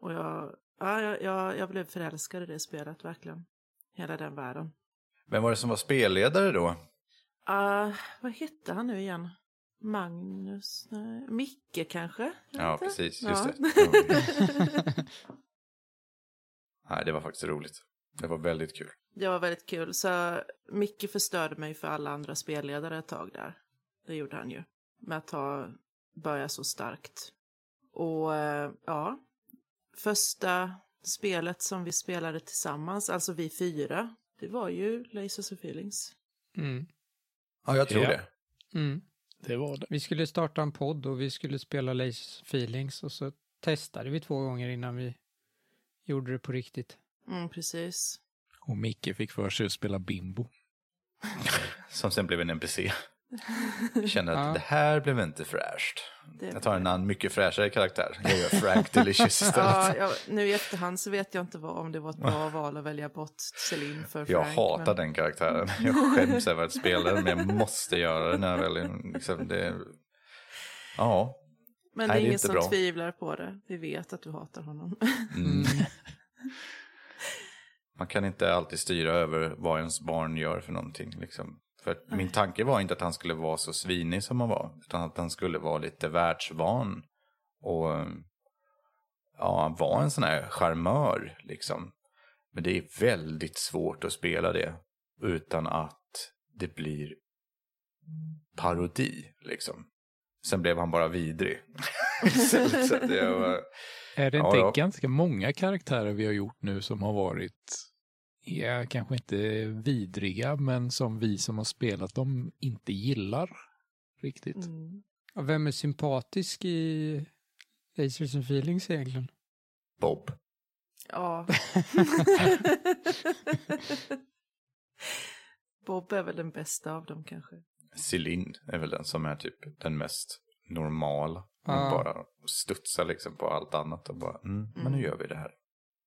Och jag, ja, jag, jag, jag blev förälskad i det spelet, verkligen. Hela den världen. Vem var det som var spelledare då? Uh, vad hette han nu igen? Magnus? Nej. Micke kanske? Ja, inte. precis. Ja. Just det. Nej, det var faktiskt roligt. Det var väldigt kul. Det var väldigt kul. Så Micke förstörde mig för alla andra spelledare ett tag där. Det gjorde han ju. Med att ta, börja så starkt. Och eh, ja, första spelet som vi spelade tillsammans, alltså vi fyra, det var ju Lasers of Feelings. Mm. Ja, jag tror Ja. det. Mm. Det var det. Vi skulle starta en podd och vi skulle spela Lace Feelings och så testade vi två gånger innan vi gjorde det på riktigt. Mm, precis. Och Micke fick för sig att spela bimbo. Som sen blev en NPC. Kände att Ja. det här blev inte fräscht. Det- Jag tar en annan mycket fräschare karaktär. Jag gör Frank Delicious istället. Ja, ja, nu i efterhand så vet jag inte vad, om det var ett bra val att välja bort Celine för Jag Frank. hatar men- den karaktären. Jag skäms över att spela den, men jag måste göra det när jag väl... Liksom, det... Ja. Men Nej, det är det är ingen inte som bra. tvivlar på det. Vi vet att du hatar honom. Mm. Man kan inte alltid styra över vad ens barn gör för någonting. Liksom. För att min tanke var inte att han skulle vara så svinig som han var, utan att han skulle vara lite världsvan. Och ja, han var en sån här charmör, liksom. Men det är väldigt svårt att spela det utan att det blir parodi, liksom. Sen blev han bara vidrig. så, så var... Är det inte ja. ganska många karaktärer vi har gjort nu som har varit, ja, kanske inte vidriga, men som vi som har spelat dem inte gillar riktigt? Mm. Vem är sympatisk i Lasers and Feelings egentligen? Bob. Ja. Bob är väl den bästa av dem kanske. Celine är väl den som är typ den mest normala. Hon Ja. bara studsar liksom på allt annat och bara, mm, men nu Mm. gör vi det här.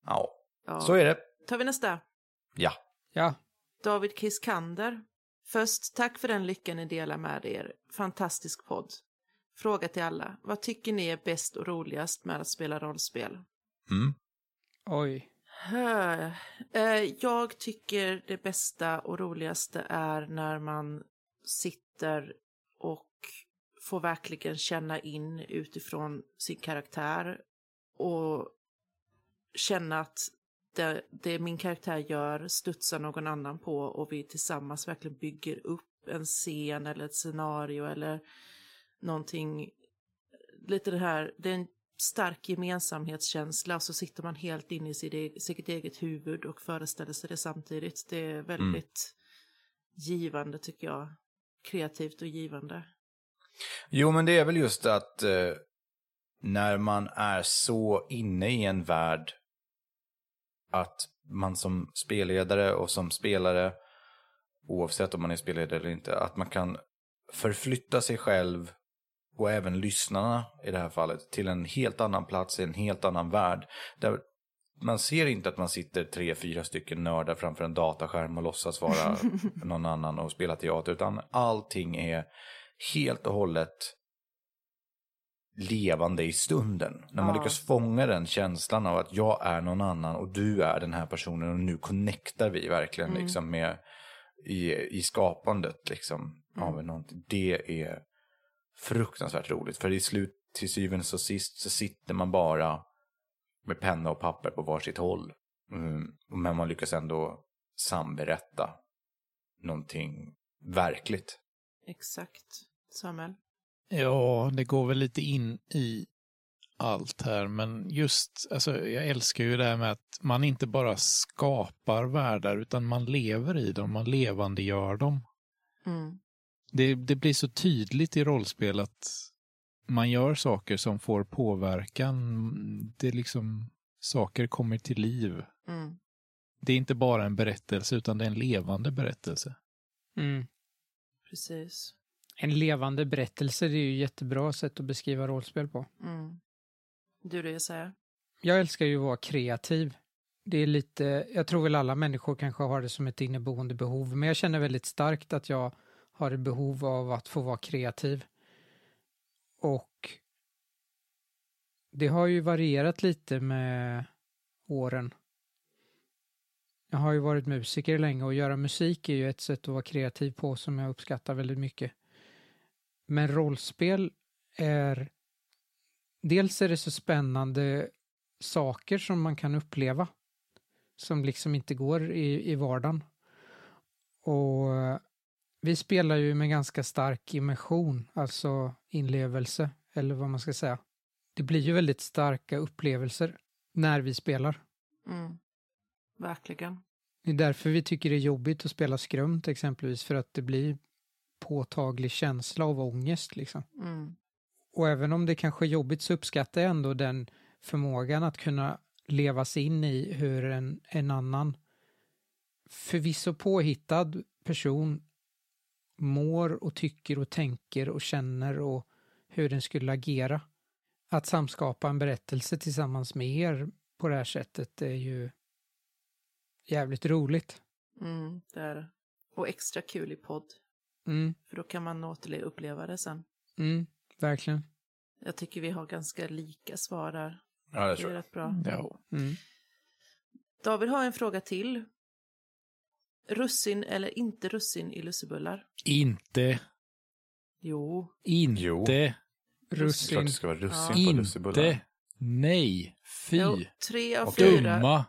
Ja, Ja. så är det. Tar vi nästa. Ja. Ja, David Kiskander. Först, tack för den lyckan ni delar med er. Fantastisk podd. Fråga till alla. Vad tycker ni är bäst och roligast med att spela rollspel? Mm. oj. Eh, Jag tycker det bästa och roligaste är när man sitter och får verkligen känna in utifrån sin karaktär och känna att det, det min karaktär gör studsar någon annan på och vi tillsammans verkligen bygger upp en scen eller ett scenario eller någonting. Lite det här, det är en stark gemensamhetskänsla och så sitter man helt inne i sitt, e- sitt eget huvud och föreställer sig det samtidigt. Det är väldigt givande tycker jag. Kreativt och givande. Jo, men det är väl just att eh, när man är så inne i en värld att man som spelledare och som spelare, oavsett om man är spelledare eller inte, att man kan förflytta sig själv och även lyssnarna i det här fallet till en helt annan plats i en helt annan värld. Där man ser inte att man sitter tre, fyra stycken nördar framför en dataskärm och låtsas vara någon annan och spela teater, utan allting är helt och hållet levande i stunden. När man Ja. lyckas fånga den känslan av att jag är någon annan och du är den här personen och nu connectar vi verkligen Mm. liksom med i, i skapandet liksom av Mm. någonting. Det är fruktansvärt roligt för i slut till syvende och sist så sitter man bara med penna och papper på varsitt håll. Mm. Men man lyckas ändå samberätta någonting verkligt. Exakt. Samuel? Ja, det går väl lite in i allt här, men just, alltså jag älskar ju det här med att man inte bara skapar världar, utan man lever i dem, man levandegör dem. Mm. Det, det blir så tydligt i rollspel att man gör saker som får påverkan. Det är liksom, saker kommer till liv. Mm. Det är inte bara en berättelse, utan det är en levande berättelse. Mm. Precis. En levande berättelse, det är ju jättebra sätt att beskriva rollspel på. Mm. Du det säger? Jag älskar ju att vara kreativ. Det är lite, jag tror väl alla människor kanske har det som ett inneboende behov, men jag känner väldigt starkt att jag har ett behov av att få vara kreativ. Och det har ju varierat lite med åren. Jag har ju varit musiker länge och göra musik är ju ett sätt att vara kreativ på som jag uppskattar väldigt mycket. Men rollspel är... Dels är det så spännande saker som man kan uppleva som liksom inte går i, i vardagen. Och vi spelar ju med ganska stark immersion, alltså inlevelse, eller vad man ska säga. Det blir ju väldigt starka upplevelser när vi spelar. Mm. Verkligen. Det är därför vi tycker det är jobbigt att spela skrumt exempelvis, för att det blir påtaglig känsla av ångest liksom. Mm. Och även om det kanske är jobbigt så uppskattar jag ändå den förmågan att kunna levas in i hur en, en annan förvisso påhittad person mår och tycker och tänker och känner och hur den skulle agera. Att samskapa en berättelse tillsammans med er på det här sättet är ju jävligt roligt. Mm, det är. Och extra kul i podd. Mm, För då kan man återuppleva det sen. mm, verkligen. Jag tycker vi har ganska lika svar där. Ja, det Det tror är jag. rätt bra. Ja. Mm. David har en fråga till. Russin eller inte russin i lussebullar? Inte, Jo. inte, Jo. Det är klart Russin. det ska vara russin Ja. på lussebullar. inte, nej, fy, Jo, tre av Och fyra dumma.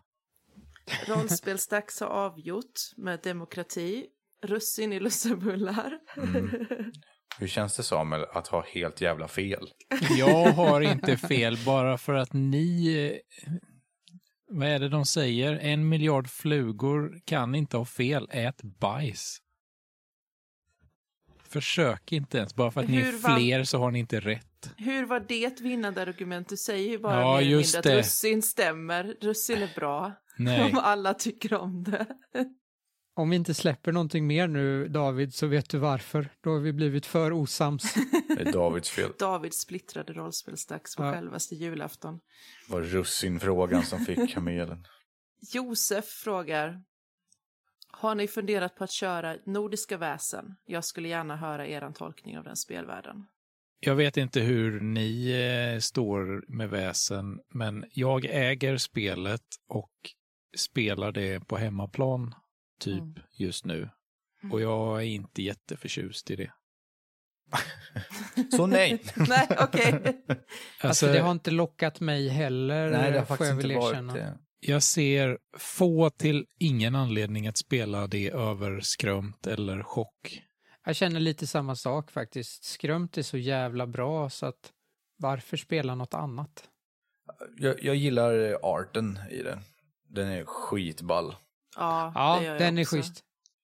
rollspelsdags har avgjort med demokrati. Russin i lussebullar. Mm. Hur känns det Samuel att ha helt jävla fel? Jag har inte fel bara för att ni... Vad är det de säger? En miljard flugor kan inte ha fel. Ät bajs. Försök inte ens. Bara för att ni Hur är vann- fler så har ni inte rätt. Hur var det ett vinnande argument? Du säger ju bara Ja, just mindre det. att russin stämmer. Russin är bra. Nej. Om alla tycker om det. Om vi inte släpper någonting mer nu, David, så vet du varför. Då har vi blivit för osams. Det är Davids fel. Davids splittrade rollspelsdags på Ja. självaste julafton. Det var russinfrågan som fick kamelen. Josef frågar. Har ni funderat på att köra Nordiska väsen? Jag skulle gärna höra er tolkning av den spelvärlden. Jag vet inte hur ni eh, står med väsen, men jag äger spelet och spelar det på hemmaplan, typ Mm. just nu. Och jag är inte jätteförtjust i det. Så nej. Nej, okej. Alltså, Alltså, det har inte lockat mig heller, Nej, det har får faktiskt jag väl inte erkänna. varit det. Jag ser få till ingen anledning att spela det över skrömt eller chock. Jag känner lite samma sak faktiskt. Skrumt är så jävla bra så att varför spela något annat? Jag, jag gillar arten i den. Den är skitball. Ja, Ja, det gör jag den är schysst.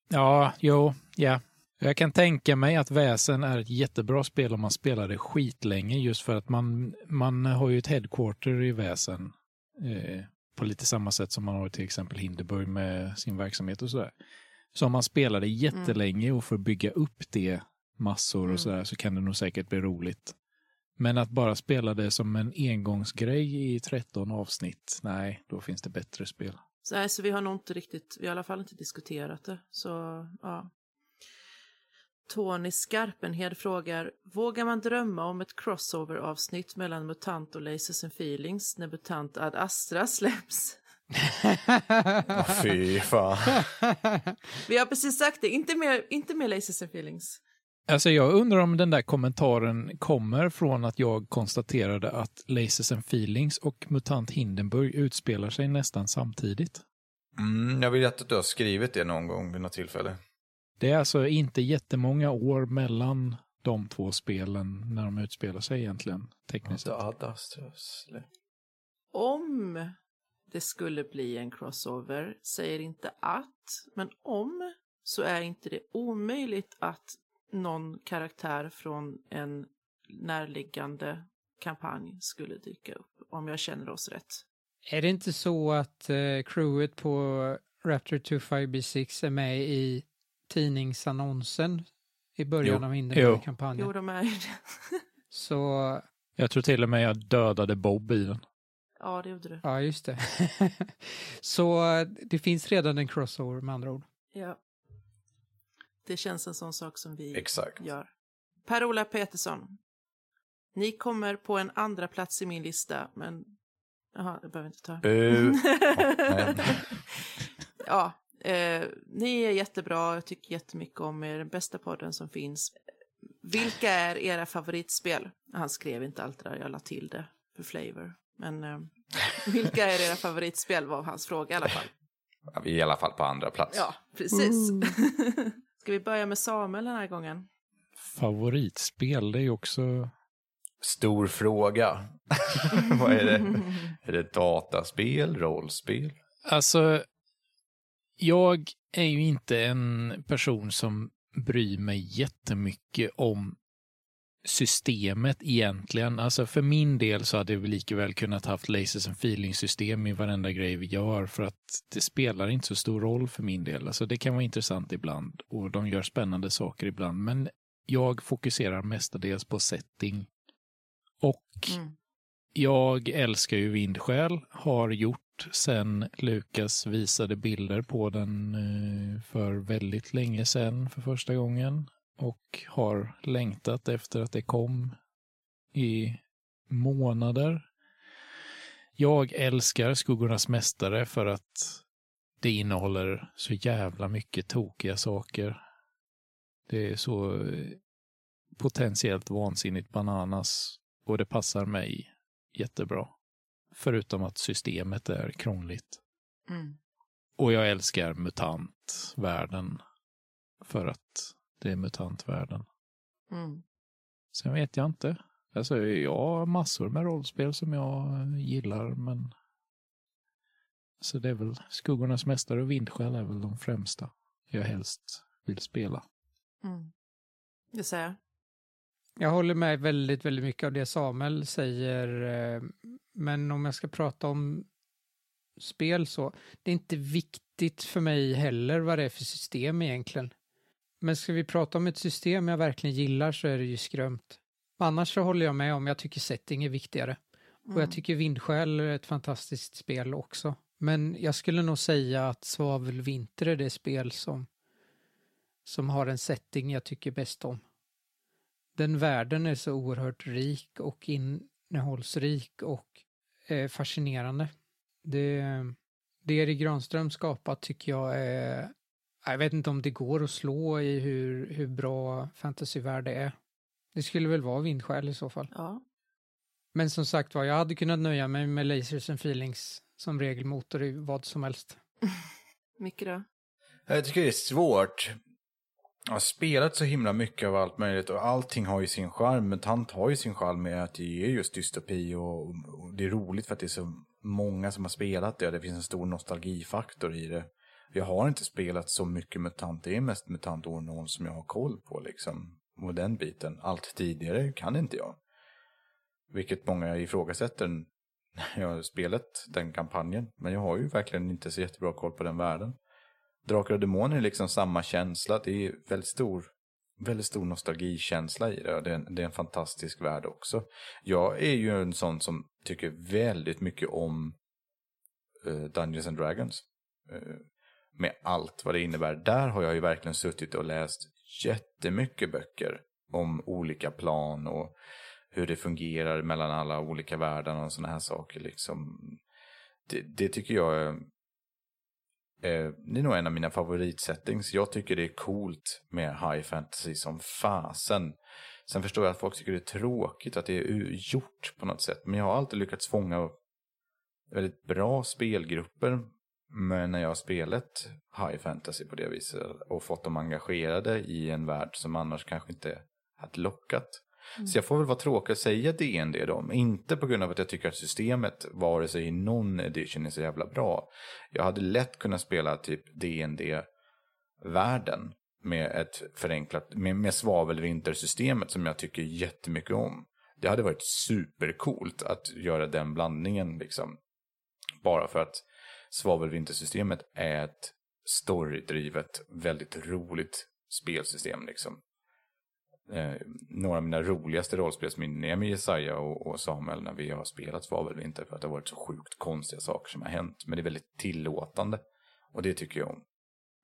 Ja, jo, ja. Jag kan tänka mig att Väsen är ett jättebra spel om man spelar det skitlänge just för att man, man har ju ett headquarter i Väsen eh, på lite samma sätt som man har till exempel Hinderburg med sin verksamhet och sådär. Så om man spelar det jättelänge och får bygga upp det massor Mm. och sådär så kan det nog säkert bli roligt. Men att bara spela det som en engångsgrej i 13 avsnitt, nej, då finns det bättre spel. Så, nej, så vi har nog inte riktigt, vi har i alla fall inte diskuterat det. Så, ja. Tony Skarpenhed frågar, vågar man drömma om ett crossover-avsnitt mellan MUTANT och Lasers and Feelings när MUTANT Ad Astra släpps? Fy fan. Vi har precis sagt det, inte mer, inte mer Lasers and Feelings. Alltså jag undrar om den där kommentaren kommer från att jag konstaterade att Lasers and Feelings och MUTANT Hindenburg utspelar sig nästan samtidigt. Mm, jag vill att du har skrivit det någon gång vid något tillfälle. Det är alltså inte jättemånga år mellan de två spelen när de utspelar sig egentligen, tekniskt sett. Om det skulle bli en crossover, säger inte att, men om, så är inte det omöjligt att någon karaktär från en närliggande kampanj skulle dyka upp, om jag känner oss rätt. är det inte så att eh, crewet på Raptor 25B6 är med i tidningsannonsen i början Jo. av Jo. Hindenburg-kampanjen? Jo, de är ju det. Så, Jag tror till och med jag dödade Bob i den. Ja, det gjorde du. ja just det. Så eh, det finns redan en crossover med andra ord. Ja. Det känns en sån sak som vi Exakt. gör. Per-Ola Petersson. Ni kommer på en andra plats i min lista, men... Jaha, jag behöver inte ta. Nej. ja, eh, ni är jättebra, jag tycker jättemycket om er, den bästa podden som finns. Vilka är era favoritspel? Han skrev inte allt det där, jag la till det för flavor. Men eh, vilka är era favoritspel var hans fråga i alla fall. Ja, vi är i alla fall på andra plats. Ja, precis. Ska vi börja med Samuel den här gången? Favoritspel, det är ju också... Stor fråga. Vad är det? Är det dataspel, rollspel? Alltså, jag är ju inte en person som bryr mig jättemycket om systemet egentligen. Alltså för min del så hade vi lika väl kunnat haft lasers and feeling-system i varenda grej vi gör för att det spelar inte så stor roll för min del. Alltså det kan vara intressant ibland och de gör spännande saker ibland men jag fokuserar mestadels på setting. Och Mm. jag älskar ju Vindsjäl, har gjort sen Lukas visade bilder på den eh, för väldigt länge sedan för första gången och har längtat efter att det kom i månader. Jag älskar Skuggornas mästare för att det innehåller så jävla mycket tokiga saker. Det är så eh, potentiellt vansinnigt bananas och det passar mig jättebra. Förutom att systemet är krångligt. Mm. Och jag älskar mutantvärlden för att det är mutantvärlden. Mm. Sen vet jag inte. Alltså, jag har massor med rollspel som jag gillar, men så det är väl Skuggornas mästare och Vindskäl är väl de främsta jag helst vill spela. Mm. Det säger jag. Jag håller med väldigt, väldigt mycket av det Samuel säger. eh, Men om jag ska prata om spel så, det är inte viktigt för mig heller vad det är för system egentligen. Men ska vi prata om ett system jag verkligen gillar så är det ju skrömt. Annars så håller jag med om, jag tycker setting är viktigare. Och Mm. jag tycker Vindsjäl är ett fantastiskt spel också. Men jag skulle nog säga att Svavelvinter är det spel som, som har en setting jag tycker bäst om. Den världen är så oerhört rik och innehållsrik och eh, fascinerande. Det, det Erik Granström skapat tycker jag är... Jag vet inte om det går att slå i hur, hur bra fantasyvärld det är. Det skulle väl vara Vindsjäl i så fall. Ja. Men som sagt var, jag hade kunnat nöja mig med Lasers and Feelings som regelmotor i vad som helst. Micke då? Jag tycker det är svårt. Jag har spelat så himla mycket av allt möjligt och allting har ju sin charm. Mutant har ju sin charm med att det är just dystopi och, och det är roligt för att det är så många som har spelat det och det finns en stor nostalgifaktor i det. Jag har inte spelat så mycket MUTANT, det är mest MUTANT år 0 som jag har koll på liksom. Och den biten. Allt tidigare kan inte jag. Vilket många ifrågasätter när jag har spelat den kampanjen. Men jag har ju verkligen inte så jättebra koll på den världen. Drakar och Demoner är liksom samma känsla. Det är väldigt stor, väldigt stor nostalgikänsla i det. och Det är, en, det är en fantastisk värld också. Jag är ju en sån som tycker väldigt mycket om eh, Dungeons and Dragons. Eh, med allt vad det innebär. Där har jag ju verkligen suttit och läst jättemycket böcker om olika plan och hur det fungerar mellan alla olika världar och sådana här saker. Liksom. Det, det tycker jag är, det är nog en av mina favoritsettings. Jag tycker det är coolt med high fantasy som fasen. Sen förstår jag att folk tycker det är tråkigt att det är gjort på något sätt. Men jag har alltid lyckats fånga väldigt bra spelgrupper men när jag har spelat high fantasy på det viset och fått dem engagerade i en värld som annars kanske inte hade lockat. Så jag får väl vara tråkig att säga DND då, men inte på grund av att jag tycker att systemet, vare sig i någon edition, är så jävla bra. Jag hade lätt kunnat spela typ DND-världen med ett förenklat, med, med svavelvintersystemet som jag tycker jättemycket om. Det hade varit supercoolt att göra den blandningen liksom. Bara för att svavelvintersystemet är ett storydrivet, väldigt roligt spelsystem liksom. Eh, några av mina roligaste rollspelsminnen är med Jesaja och, och Samuel när vi har spelat Svavelvinter för att det har varit så sjukt konstiga saker som har hänt. Men det är väldigt tillåtande och det tycker jag om.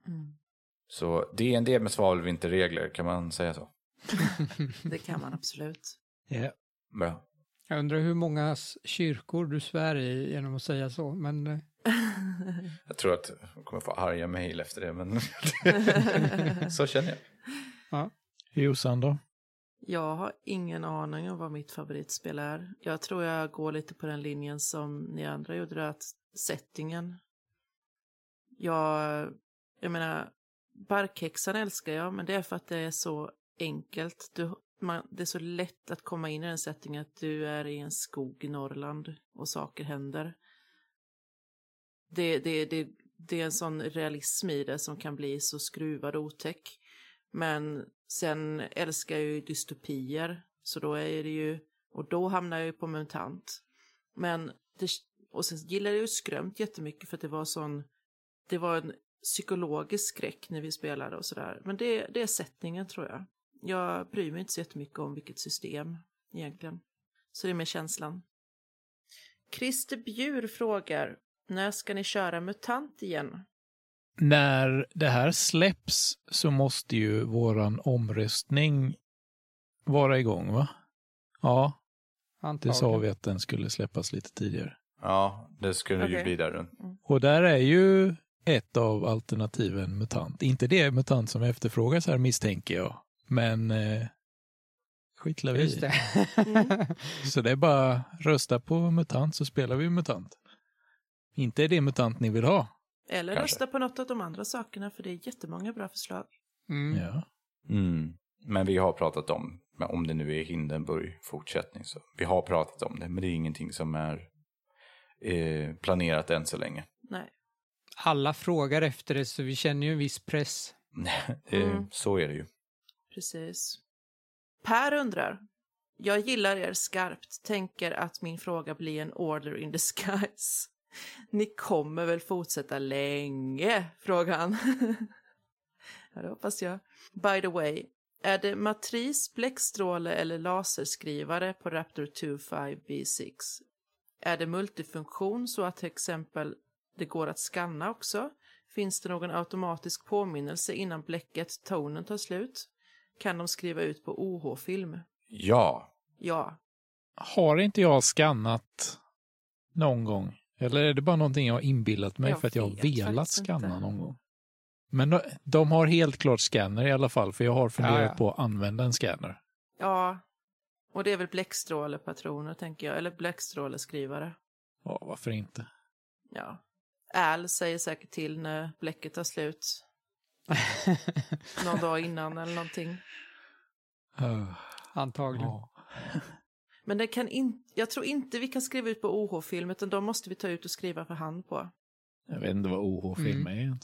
Mm. Så DND med svavelvinterregler, kan man säga så? Det kan man absolut. Ja. Bra. Jag undrar hur många kyrkor du svär i genom att säga så, men eh, Jag tror att jag kommer få arga mejl efter det, men så känner jag. Jossan då? Jag har ingen aning om vad mitt favoritspel är. Jag tror jag går lite på den linjen som ni andra gjorde, att settingen. Jag, jag menar, Barkhäxan älskar jag, men det är för att det är så enkelt. Du, man, det är så lätt att komma in i den settingen att du är i en skog i Norrland och saker händer. Det, det, det, det är en sån realism i det som kan bli så skruvad och otäck. Men sen älskar jag ju dystopier, så då är det ju, och då hamnar jag ju på mutant. Men, det, och sen gillar jag ju skrömt jättemycket för att det var sån, det var en psykologisk skräck när vi spelade och sådär. Men det, det är sättningen tror jag. Jag bryr mig inte så jättemycket om vilket system egentligen. Så det är med känslan. Christer Bjur frågar, när ska ni köra MUTANT igen? När det här släpps så måste ju våran omröstning vara igång, va? Ja, det Antagligen. sa vi att den skulle släppas lite tidigare. Ja, det skulle ju Okej. bli där runt. Och där är ju ett av alternativen MUTANT. Inte det MUTANT som efterfrågas här misstänker jag, men eh, skitlar vi Just det. Mm. Så det är bara rösta på MUTANT så spelar vi MUTANT. Inte är det MUTANT ni vill ha. Eller Kanske. rösta på något av de andra sakerna, för det är jättemånga bra förslag. Mm. Ja. Mm. Men vi har pratat om, om det nu är Hindenburg fortsättning, så vi har pratat om det, men det är ingenting som är eh, planerat än så länge. Nej. Alla frågar efter det så vi känner ju en viss press. eh, Mm. Så är det ju. Precis. Per undrar. Jag gillar er skarpt. Tänker att min fråga blir en order in disguise. Ni kommer väl fortsätta länge? Frågar han. ja, det hoppas jag. By the way, är det matris, bläckstråle eller laserskrivare på Raptor 25B6? Är det multifunktion så att till exempel det går att skanna också? Finns det någon automatisk påminnelse innan bläcket, tonen tar slut? Kan de skriva ut på OH-film? Ja, Ja. Har inte jag skannat någon gång? Eller är det bara någonting jag har inbillat mig Jag för att jag har velat skanna inte. någon gång? Men de, de har helt klart scanner i alla fall, för jag har funderat Ja, ja. på att använda en scanner. Ja. Och det är väl bläckstrålepatroner, tänker jag. Eller bläckstråleskrivare. Ja, varför inte? Ja. Al säger säkert till när bläcket tar slut. Någon dag innan eller någonting. Uh, Antagligen. ja. Men det kan in... jag tror inte vi kan skriva ut på OH-film, utan de måste vi ta ut och skriva för hand på. Jag vet inte vad OH-film Mm. är ens.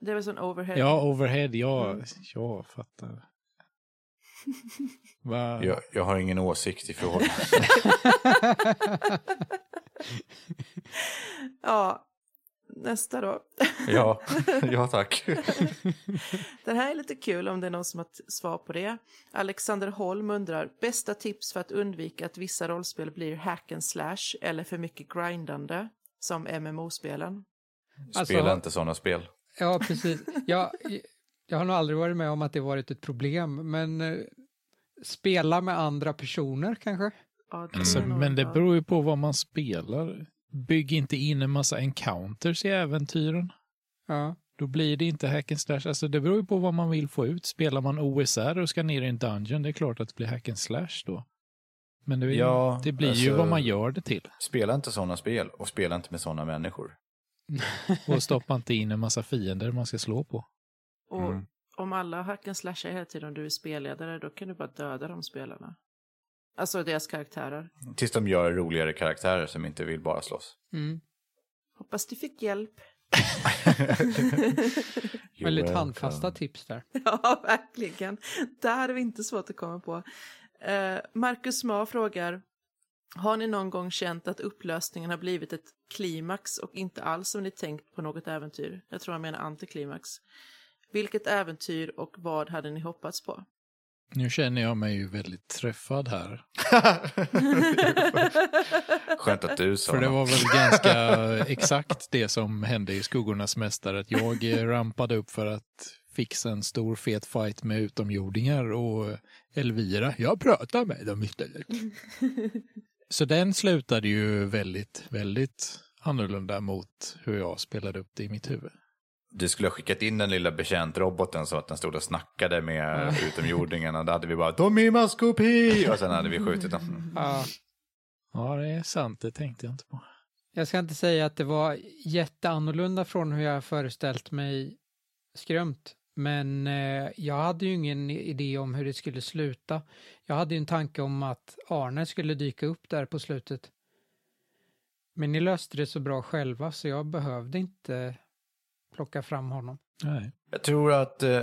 Det är väl sån overhead. Ja, overhead, ja, Mm. jag fattar. Va? jag, jag har ingen åsikt i frågan. ja. Nästa då. ja, ja tack. Den här är lite kul om det är någon som har svar på det. Alexander Holm undrar, bästa tips för att undvika att vissa rollspel blir hack and slash eller för mycket grindande, som MMO-spelen? Alltså- Spela inte sådana spel. Ja, precis. Jag, jag har nog aldrig varit med om att det varit ett problem, men eh, spela med andra personer kanske? Ja, det Alltså, men det beror ju på vad man spelar. Bygg inte in en massa encounters i äventyren. Ja. Då blir det inte hack and slash. Alltså det beror ju på vad man vill få ut. Spelar man OSR och ska ner i en dungeon, det är klart att det blir hack and slash då. Men det, ju- Ja, det blir ju alltså- vad man gör det till. Spela inte sådana spel och spela inte med sådana människor. Och stoppa inte in en massa fiender man ska slå på. Och Mm. om alla hack and slashar hela tiden och du är spelledare, då kan du bara döda de spelarna. Alltså deras karaktärer. Tills de gör roligare karaktärer som inte vill bara slåss. Mm. Hoppas du fick hjälp. Väldigt handfasta tips där. Ja, verkligen. Där hade vi inte svårt att komma på. Eh, Marcus Ma frågar, har ni någon gång känt att upplösningen har blivit ett klimax och inte alls som ni tänkt på något äventyr? Jag tror han menar antiklimax. Vilket äventyr och vad hade ni hoppats på? Nu känner jag mig ju väldigt träffad här. Skönt att du sa För det var väl ganska exakt det som hände i Skuggornas mästare. Att jag rampade upp för att fixa en stor fet fight med utomjordingar och Elvira, jag pratar med dem istället. Så den slutade ju väldigt, väldigt annorlunda mot hur jag spelade upp det i mitt huvud. Du skulle ha skickat in den lilla betjäntroboten så att den stod och snackade med utomjordingarna. Då hade vi bara de är maskopi! Och sen hade vi skjutit dem. Ja. Ja, det är sant, det tänkte jag inte på. Jag ska inte säga att det var jätteannorlunda från hur jag föreställt mig skrömt. Men eh, jag hade ju ingen idé om hur det skulle sluta. Jag hade ju en tanke om att Arne skulle dyka upp där på slutet. Men ni löste det så bra själva så jag behövde inte plocka fram honom. Nej. Jag tror att eh,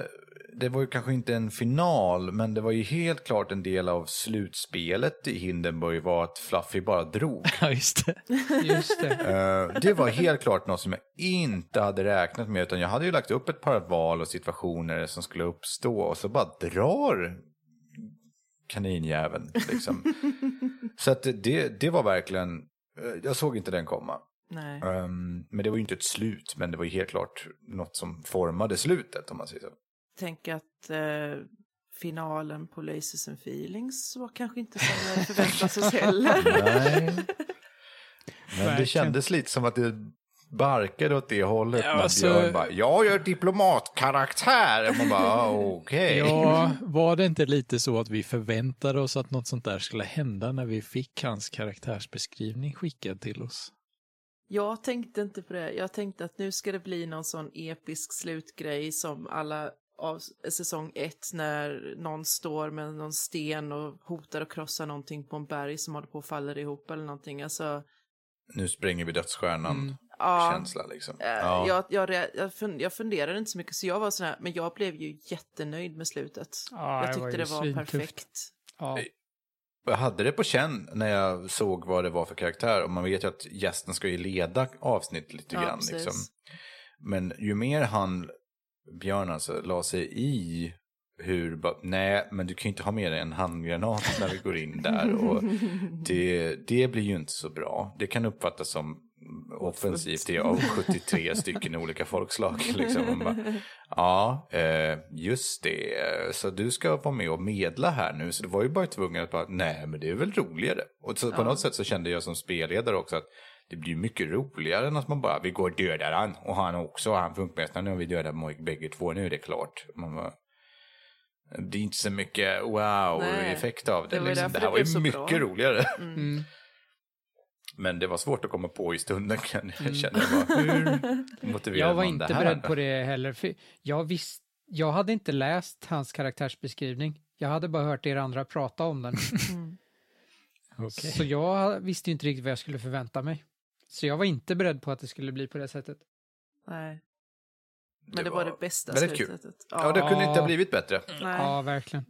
det var ju kanske inte en final, men det var ju helt klart en del av slutspelet i Hindenburg var att Fluffy bara drog. Ja, just det. Just det. Eh, det var helt klart något som jag inte hade räknat med, utan jag hade ju lagt upp ett par val och situationer som skulle uppstå och så bara drar kaninjäveln. Liksom. så att det, det var verkligen, eh, jag såg inte den komma. Nej. Ehm, men det var ju inte ett slut, men det var ju helt klart något som formade slutet om man säger så. Tänk att eh, finalen på Laces and Feelings var kanske inte som jag förväntade sig heller. Nej. Men det kändes lite som att det barkade åt det hållet. Ja, alltså- Björn bara, jag gör diplomatkaraktär. Man bara, ah, okej. Ja, var det inte lite så att vi förväntade oss att något sånt där skulle hända när vi fick hans karaktärsbeskrivning skickad till oss? Jag tänkte inte på det. Jag tänkte att nu ska det bli någon sån episk slutgrej som alla av säsong ett när någon står med någon sten och hotar att krossa någonting på en berg som håller på att falla ihop eller någonting. Alltså, Nu spränger vi dödsstjärnan. Mm. ja, Känsla liksom. eh, Ja. jag, jag, jag, fun- jag funderade inte så mycket så jag var sån här, men jag blev ju jättenöjd med slutet. Ja, jag det tyckte var ju det var perfekt. Ja. Jag hade det på känn när jag såg vad det var för karaktär. Och man vet ju att gästen ska ju leda avsnitt lite Ja, grann. Liksom. Men ju mer han, Björn alltså, la sig i hur, nej, men du kan ju inte ha med dig en handgranat när vi går in där. Och det, det blir ju inte så bra. Det kan uppfattas som offensivt av 73 stycken olika folkslag. Liksom. Bara, ja, eh, just det. Så du ska vara med och medla här nu. Så det var ju bara tvungen att bara, nej men det är väl roligare. Och så på Ja. något sätt så kände jag som spelledare också att det blir mycket roligare än att man bara, vi går och dödar han. Och han också, han funkmästaren, har vi dödat Mojk bägge två, nu är det klart. Man bara, det är inte så mycket wow-effekt av det. det var liksom. det det här var ju mycket bra. roligare. Mm. Men det var svårt att komma på i stunden kan jag Mm. känna. Bara, hur motiverar Jag var man inte det här? beredd på det heller. För jag, visst, jag hade inte läst hans karaktärsbeskrivning. Jag hade bara hört er andra prata om den. Mm. Okej. Så jag visste inte riktigt vad jag skulle förvänta mig. Så jag var inte beredd på att det skulle bli på det sättet. Nej. Men det, var det bästa väldigt kul. slutet. Ja, det kunde inte ha blivit bättre. Nej, Ja, verkligen.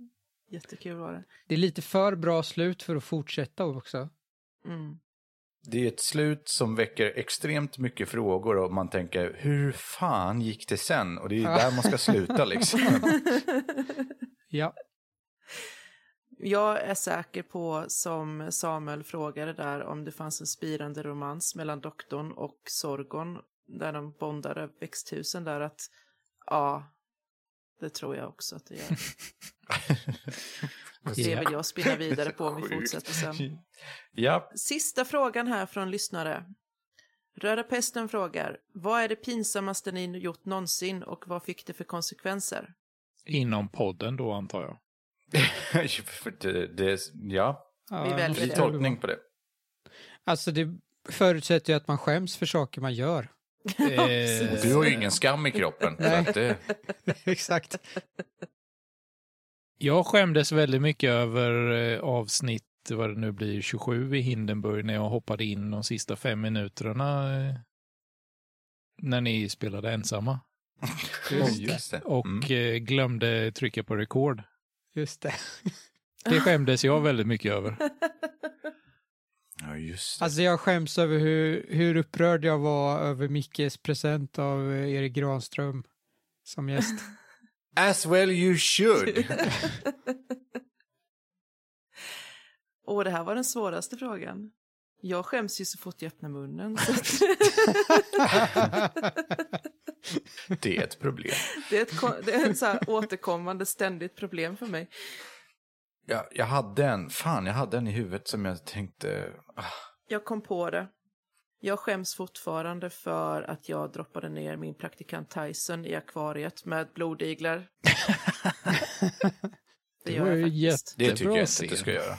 jättekul var det. Det är lite för bra slut för att fortsätta också. Mm. Det är ett slut som väcker extremt mycket frågor och man tänker, hur fan gick det sen? Och det är där man ska sluta liksom. Ja, Jag är säker på, som Samuel frågade där, om det fanns en spirande romans mellan doktorn och Sorgon, där de bondade växthusen där, att ja, det tror jag också att det gör. Det vill jag spinna vidare på om vi fortsätter sen. Ja, Sista frågan här från lyssnare. Röda Pesten frågar, vad är det pinsammaste ni gjort någonsin och vad fick det för konsekvenser? Inom podden då antar jag. det, det, ja, ja Vi väljer fri tolkning på det. Alltså det förutsätter ju att man skäms för saker man gör. Eh, Och du har ju ingen skam i kroppen. det, Exakt. Jag skämdes väldigt mycket över eh, avsnitt, vad det nu blir, 27 i Hindenburg när jag hoppade in de sista fem minuterna eh, när ni spelade ensamma. just det. Och Mm. glömde trycka på rekord. Just det. Det skämdes jag väldigt mycket över. Ja, just det. Alltså jag skäms över hur, hur upprörd jag var över Mickes present av eh, Erik Granström som gäst. As well you should. Och det här var den svåraste frågan. Jag skäms ju så fort jag öppnar munnen. Det är ett problem. det är ett, det är ett så här återkommande ständigt problem för mig. Jag, jag hade en, fan jag hade en i huvudet som jag tänkte, ah, Jag kom på det. Jag skäms fortfarande för att jag droppade ner min praktikant Tyson i akvariet med blodiglar. Det gör var jag faktiskt. Det tycker jag inte att du ska göra.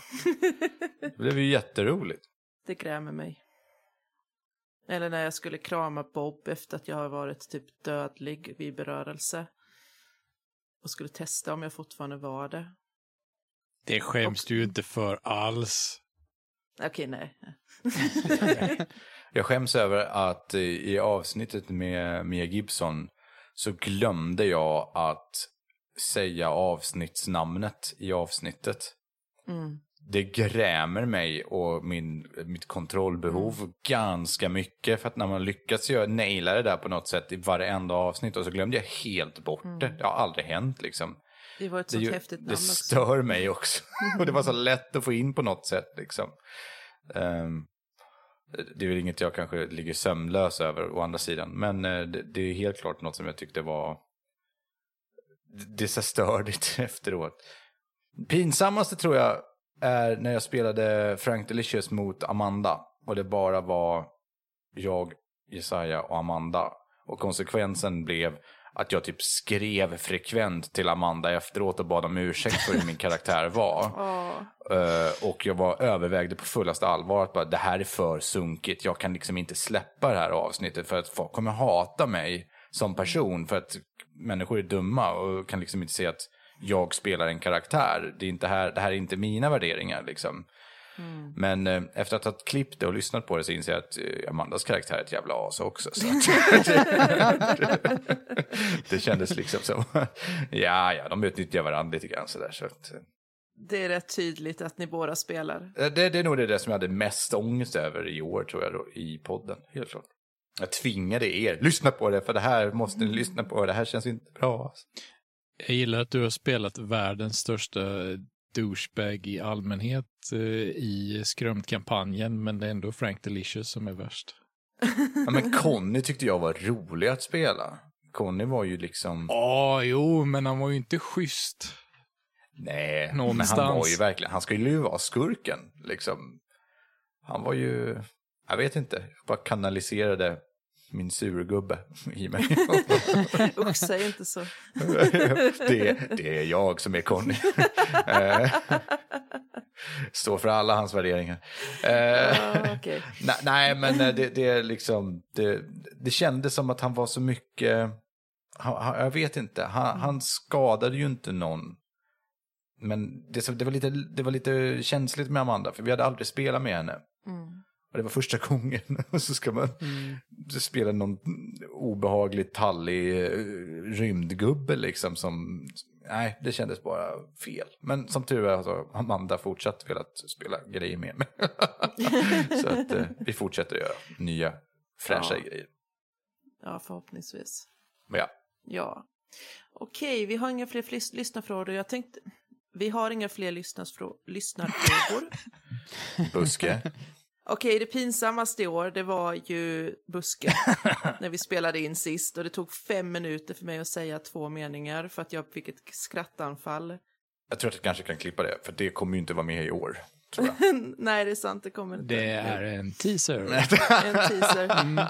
Det blev ju jätteroligt. Det grämer mig. Eller när jag skulle krama Bob efter att jag har varit typ dödlig vid berörelse. Och skulle testa om jag fortfarande var det. Det skäms du ju inte för alls. Okej, nej. Jag skäms över att i avsnittet med Mia Gibson så glömde jag att säga avsnittsnamnet i avsnittet. Mm. Det grämer mig och min, mitt kontrollbehov ganska mycket. För att när man lyckats göra, naila det där på något sätt i varenda avsnitt och så glömde jag helt bort det. Det har aldrig hänt liksom. Det var ett Det, sånt ju- häftigt namn det också. stör mig också. och det var så lätt att få in på något sätt liksom. Ehm, det är väl inget jag kanske ligger sömnlös över å andra sidan. Men eh, det, det är helt klart något som jag tyckte var... Det är så stördigt efteråt. Pinsammaste tror jag är när jag spelade Frank Delicious mot Amanda. Och det bara var jag, Jesaja och Amanda. Och konsekvensen blev att jag typ skrev frekvent till Amanda efteråt och bad om ursäkt för hur min karaktär var. Åh, Eh, och jag var övervägde på fullaste allvar att bara, det här är för sunkigt. Jag kan liksom inte släppa det här avsnittet för att folk kommer hata mig som person. För att människor är dumma och kan liksom inte se att jag spelar en karaktär. Det, är inte här, det här är inte mina värderingar liksom. Men eh, efter att ha klippt det och lyssnat på det så inser jag att eh, Amandas karaktär är ett jävla as också. Så att, det kändes liksom som, ja, ja, de utnyttjar varandra lite grann sådär. Så att, det är rätt tydligt att ni båda spelar. Eh, Det, det är nog det där som jag hade mest ångest över i år tror jag då, i podden. Helt klart. Jag tvingade er, lyssna på det för det här måste ni lyssna på, det här känns inte bra. alltså. Jag gillar att du har spelat världens största douchebag i allmänhet eh, i skrömtkampanjen, men det är ändå Frank Delicious som är värst. Ja, men Conny tyckte jag var rolig att spela. Conny var ju liksom, Ja, jo, men han var ju inte schysst. nej, men Någonstans. han var ju verkligen, han skulle ju vara skurken liksom. Han var ju, jag vet inte, jag bara kanaliserade min surgubbe i mig. Usch, säg inte så. det, det är jag som är Conny. Eh, Står för alla hans värderingar. Eh, Ah, okej. nej, men eh, det, det är liksom, det, det kändes som att han var så mycket, han, jag vet inte, han, han skadade ju inte någon. Men det, det, var lite, det var lite känsligt med Amanda, för vi hade aldrig spelat med henne. Mm. Det var första gången. Och så ska man spela någon obehaglig, tallig eh, rymdgubbe liksom som... Nej, det kändes bara fel. Men som tur är har Amanda fortsatt velat spela grejer med mig. så att eh, vi fortsätter göra nya fräscha Ja. grejer. Ja, förhoppningsvis. Ja, Ja. Okej, vi har inga fler flis- lyssnarfrågor. Jag tänkte... Vi har inga fler lyssnarfrågor. buske. Okej, det pinsammaste i år, det var ju Buske. när vi spelade in sist. Och det tog fem minuter för mig att säga två meningar för att jag fick ett skrattanfall. Jag tror att jag kanske kan klippa det, för det kommer ju inte vara med i år. Nej, det är sant, det kommer inte. Det är en teaser. En teaser.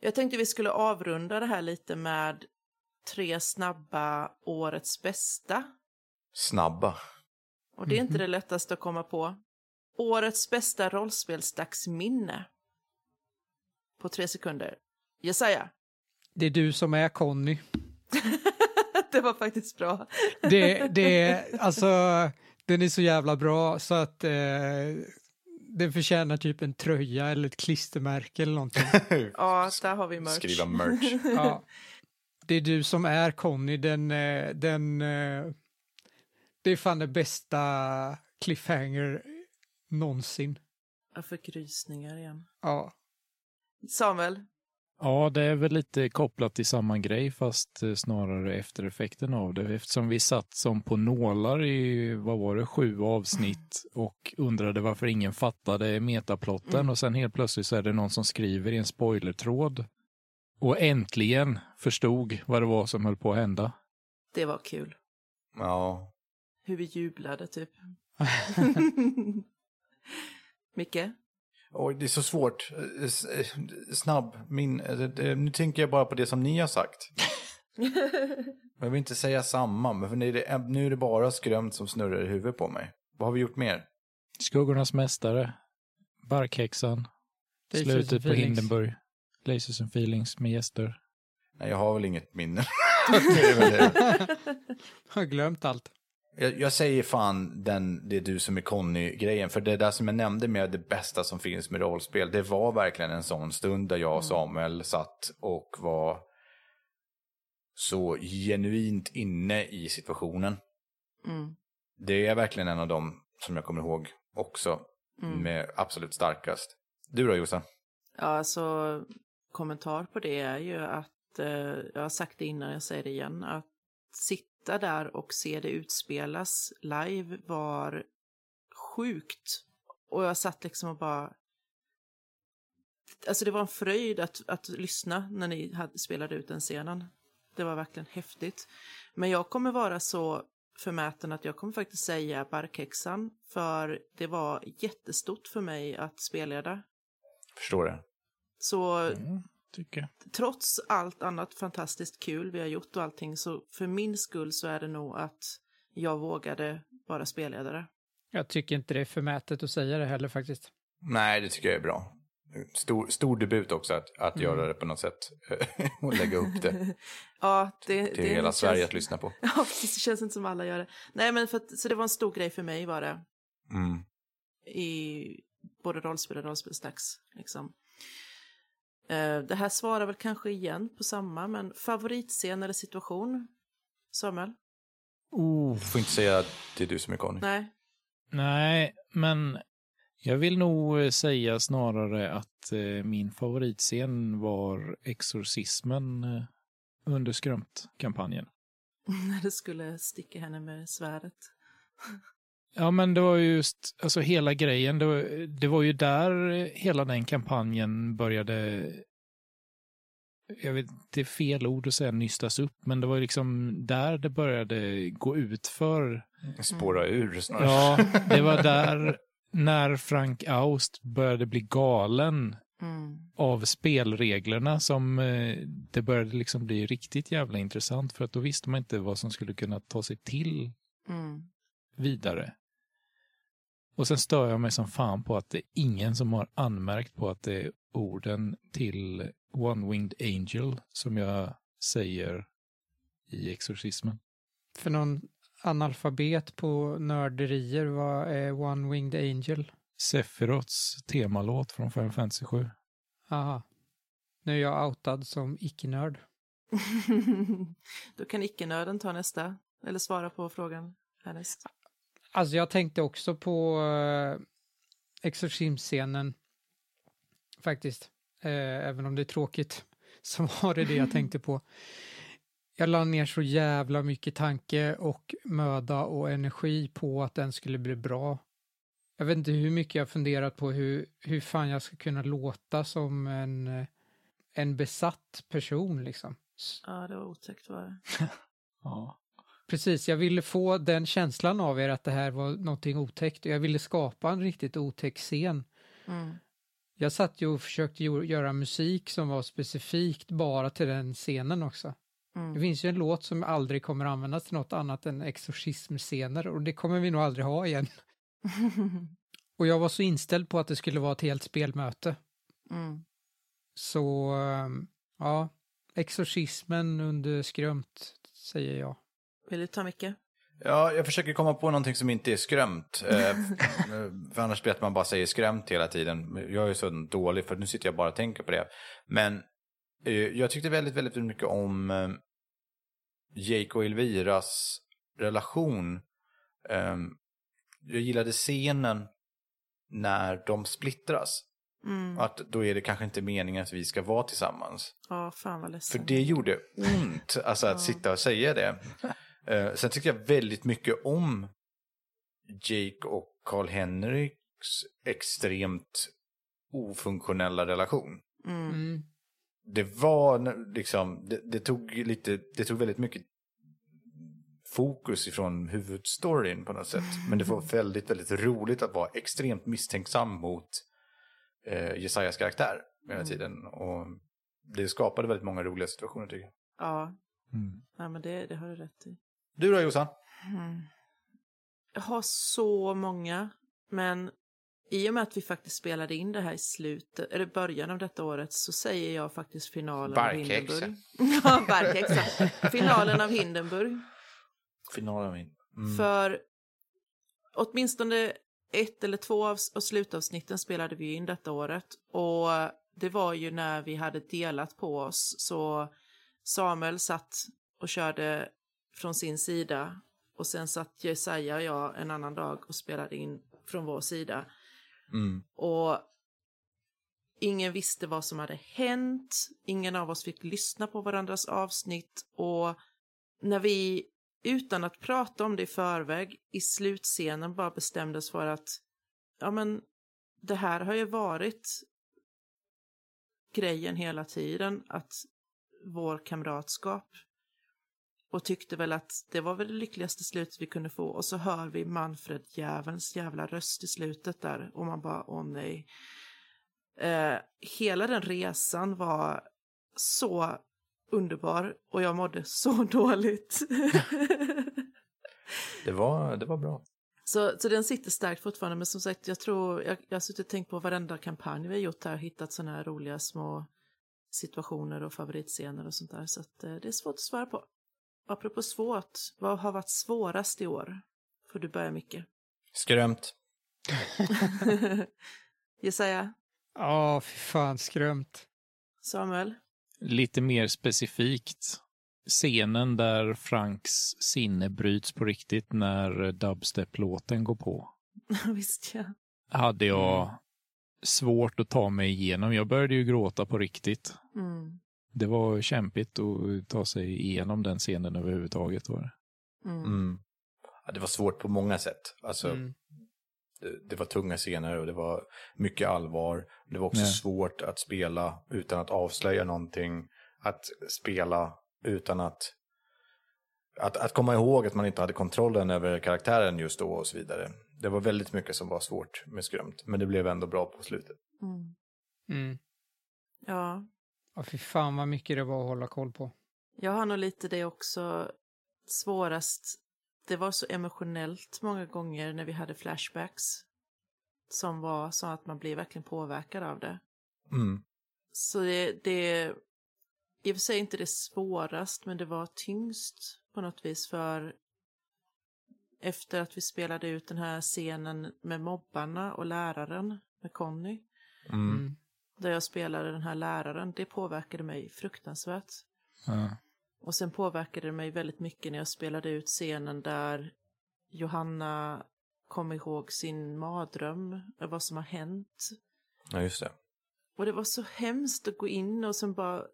Jag tänkte vi skulle avrunda det här lite med tre snabba årets bästa. Snabba. Och det är inte det lättaste att komma på. Årets bästa rollspelsdagsminne. På tre sekunder. Jesaja. Det är du som är Conny. det var faktiskt bra. Det, det är, alltså, den är så jävla bra så att eh, den förtjänar typ en tröja eller ett klistermärke eller någonting. Ja, där har vi merch. Skriva merch. Ja. Det är du som är Conny, den, eh, den, eh, det är fan det bästa cliffhanger någonsin. Jag fick rysningar igen. Ja. Samuel. Ja, det är väl lite kopplat till samma grej, fast eh, snarare eftereffekten av det. Eftersom vi satt som på nålar i, vad var det, sju avsnitt och undrade varför ingen fattade metaplotten och sen helt plötsligt så är det någon som skriver i en spoilertråd och äntligen förstod vad det var som höll på att hända. Det var kul. Ja. Hur vi jublade typ. Micke? Oj, det är så svårt. Eh, eh, Snabb. Min, eh, nu tänker jag bara på det som ni har sagt. Jag vill inte säga samma, men för nu är det, nu är det bara skrömt som snurrar i huvudet på mig. Vad har vi gjort mer? Skuggornas mästare. Barkhäxan. Lasers Slutet på. Hindenburg. Lasers and feelings med gäster. Nej, jag har väl inget minne. Det. Har glömt allt. Jag, jag säger fan den, det är du som är Conny-grejen. För det där som jag nämnde med det bästa som finns med rollspel, det var verkligen en sån stund där jag och Samuel satt och var så genuint inne i situationen. Mm. Det är verkligen en av dem som jag kommer ihåg också Mm. med absolut starkast. Du då Jossan? Ja, alltså kommentar på det är ju att, eh, jag har sagt det innan, jag säger det igen, att sitta där och se det utspelas live var sjukt. Och jag satt liksom och bara... Alltså det var en fröjd att, att lyssna när ni hade, spelade ut den scenen. Det var verkligen häftigt. Men jag kommer vara så förmäten att jag kommer faktiskt säga Barkhäxan, för det var jättestort för mig att spelleda. Förstår det. Så Mm, tycker jag. trots allt annat fantastiskt kul vi har gjort och allting så för min skull så är det nog att jag vågade vara spelledare. Jag tycker inte det är förmätet att säga det heller faktiskt. Nej, det tycker jag är bra. Stor, stor debut också att, att Mm. göra det på något sätt. och lägga upp det ja, det, till det hela känns- Sverige att lyssna på. Ja, precis. Det känns inte som alla gör det. Nej, men för att, så det var en stor grej för mig var det. Mm. I både rollspel och rollspelsdags. Liksom. Eh, det här svarar väl kanske igen på samma, men favoritscen eller situation? Samuel? Oh. Du får inte säga att det är du som är Conny. Nej? Nej, men jag vill nog eh, säga snarare att eh, min favoritscen var exorcismen under skrömt-kampanjen. När du skulle sticka henne med svärdet. Ja, men det var ju just, alltså hela grejen, det var, det var ju där hela den kampanjen började, jag vet, det är fel ord att säga nystas upp, men det var ju liksom där det började gå ut för Spåra ur snarare. Ja, det var där när Frank Aust började bli galen Mm. av spelreglerna som eh, det började liksom bli riktigt jävla intressant för att då visste man inte vad som skulle kunna ta sig till Mm. vidare. Och sen stör jag mig som fan på att det är ingen som har anmärkt på att det är orden till One-Winged Angel som jag säger i exorcismen. För någon analfabet på nörderier, vad är One Winged Angel? Sephiroths temalåt från Final Fantasy 7. Aha. Nu är jag outad som icke-nörd. Då kan icke-nörden ta nästa, eller svara på frågan härnäst. Alltså jag tänkte också på uh, exorcismscenen faktiskt. Eh, även om det är tråkigt så var det det jag tänkte på. Jag la ner så jävla mycket tanke och möda och energi på att den skulle bli bra. Jag vet inte hur mycket jag funderat på hur, hur fan jag ska kunna låta som en, eh, en besatt person liksom. Ja, det var otäckt var det. Ja. Precis, jag ville få den känslan av er att det här var någonting otäckt och jag ville skapa en riktigt otäck scen. Mm. Jag satt ju och försökte göra musik som var specifikt bara till den scenen också. Det Mm. finns ju en låt som aldrig kommer användas till något annat än exorcismscener och det kommer vi nog aldrig ha igen. Och jag var så inställd på att det skulle vara ett helt spelmöte. Mm. Så ehm, ja, exorcismen under skrömt säger jag. Vill du ta mycket? Ja, jag försöker komma på någonting som inte är skrämt. Eh, för annars blir det att man bara säger skrämt hela tiden. Jag är så dålig för nu sitter jag bara och tänker på det. Men eh, jag tyckte väldigt, väldigt mycket om eh, Jake och Elviras relation. Eh, jag gillade scenen när de splittras. Mm. Att då är det kanske inte meningen att vi ska vara tillsammans. Ja, fan vad ledsen. För det gjorde ont, alltså att Ja. sitta och säga det. Eh, sen tyckte jag väldigt mycket om Jake och Carl Henriks extremt ofunktionella relation. Mm. Mm. Det var liksom, det, det tog lite, det tog väldigt mycket fokus ifrån huvudstoryn på något sätt. Men det var väldigt, väldigt roligt att vara extremt misstänksam mot eh, Jesajas karaktär hela Mm. tiden. Och det skapade väldigt många roliga situationer tycker jag. Ja, Mm. nej, men det, det har du rätt i. Du då Jossan? Mm. Jag har så många, men i och med att vi faktiskt spelade in det här i slutet, eller början av detta året, så säger jag faktiskt finalen av Barkhäxa. Hindenburg. ja, Barkhäxa. Finalen av Hindenburg. Finalen min. Mm. För åtminstone ett eller två av, av slutavsnitten spelade vi in detta året. Och det var ju när vi hade delat på oss. Så Samuel satt och körde från sin sida. Och sen satt Jesaja och jag en annan dag och spelade in från vår sida. Mm. Och ingen visste vad som hade hänt. Ingen av oss fick lyssna på varandras avsnitt. Och när vi, utan att prata om det i förväg, i slutscenen bara bestämdes för att ja men det här har ju varit grejen hela tiden, att vår kamratskap och tyckte väl att det var väl det lyckligaste slutet vi kunde få och så hör vi Manfred Jävelns jävla röst i slutet där och man bara åh nej. Eh, hela den resan var så underbar och jag mådde så dåligt. Det, var, det var bra. så, så den sitter starkt fortfarande men som sagt jag tror, jag, jag har suttit och tänkt på varenda kampanj vi har gjort här, hittat sådana här roliga små situationer och favoritscener och sånt där så att eh, det är svårt att svara på. Apropå svårt, vad har varit svårast i år? Får du börja Micke. Skrämt. Jesaja, Ja, fy fan, skrömt. Samuel. Lite mer specifikt, scenen där Franks sinne bryts på riktigt när dubstep-låten går på. Visst ja. Hade jag svårt att ta mig igenom. Jag började ju gråta på riktigt. Mm. Det var kämpigt att ta sig igenom den scenen överhuvudtaget. Var det. Mm. Mm. Ja, det var svårt på många sätt. Alltså, Mm. det, det var tunga scener och det var mycket allvar. Det var också Ja. svårt att spela utan att avslöja någonting. Att spela utan att, att... Att komma ihåg att man inte hade kontrollen över karaktären just då och så vidare. Det var väldigt mycket som var svårt med Skrömt. Men det blev ändå bra på slutet. Mm. Mm. Ja, Ja, fy fan vad mycket det var att hålla koll på. jag har nog lite det också svårast. Det var så emotionellt många gånger när vi hade flashbacks. Som var så att man blir verkligen påverkad av det. Mm. Så det, det i och för sig inte det svårast, men det var tyngst på något vis för efter att vi spelade ut den här scenen med mobbarna och läraren med Conny, Mm. Mm. där jag spelade den här läraren, det påverkade mig fruktansvärt. Ja. Och sen påverkade det mig väldigt mycket när jag spelade ut scenen där Johanna kom ihåg sin mardröm, vad som har hänt. Ja, just det. Och det var så hemskt att gå in och sen bara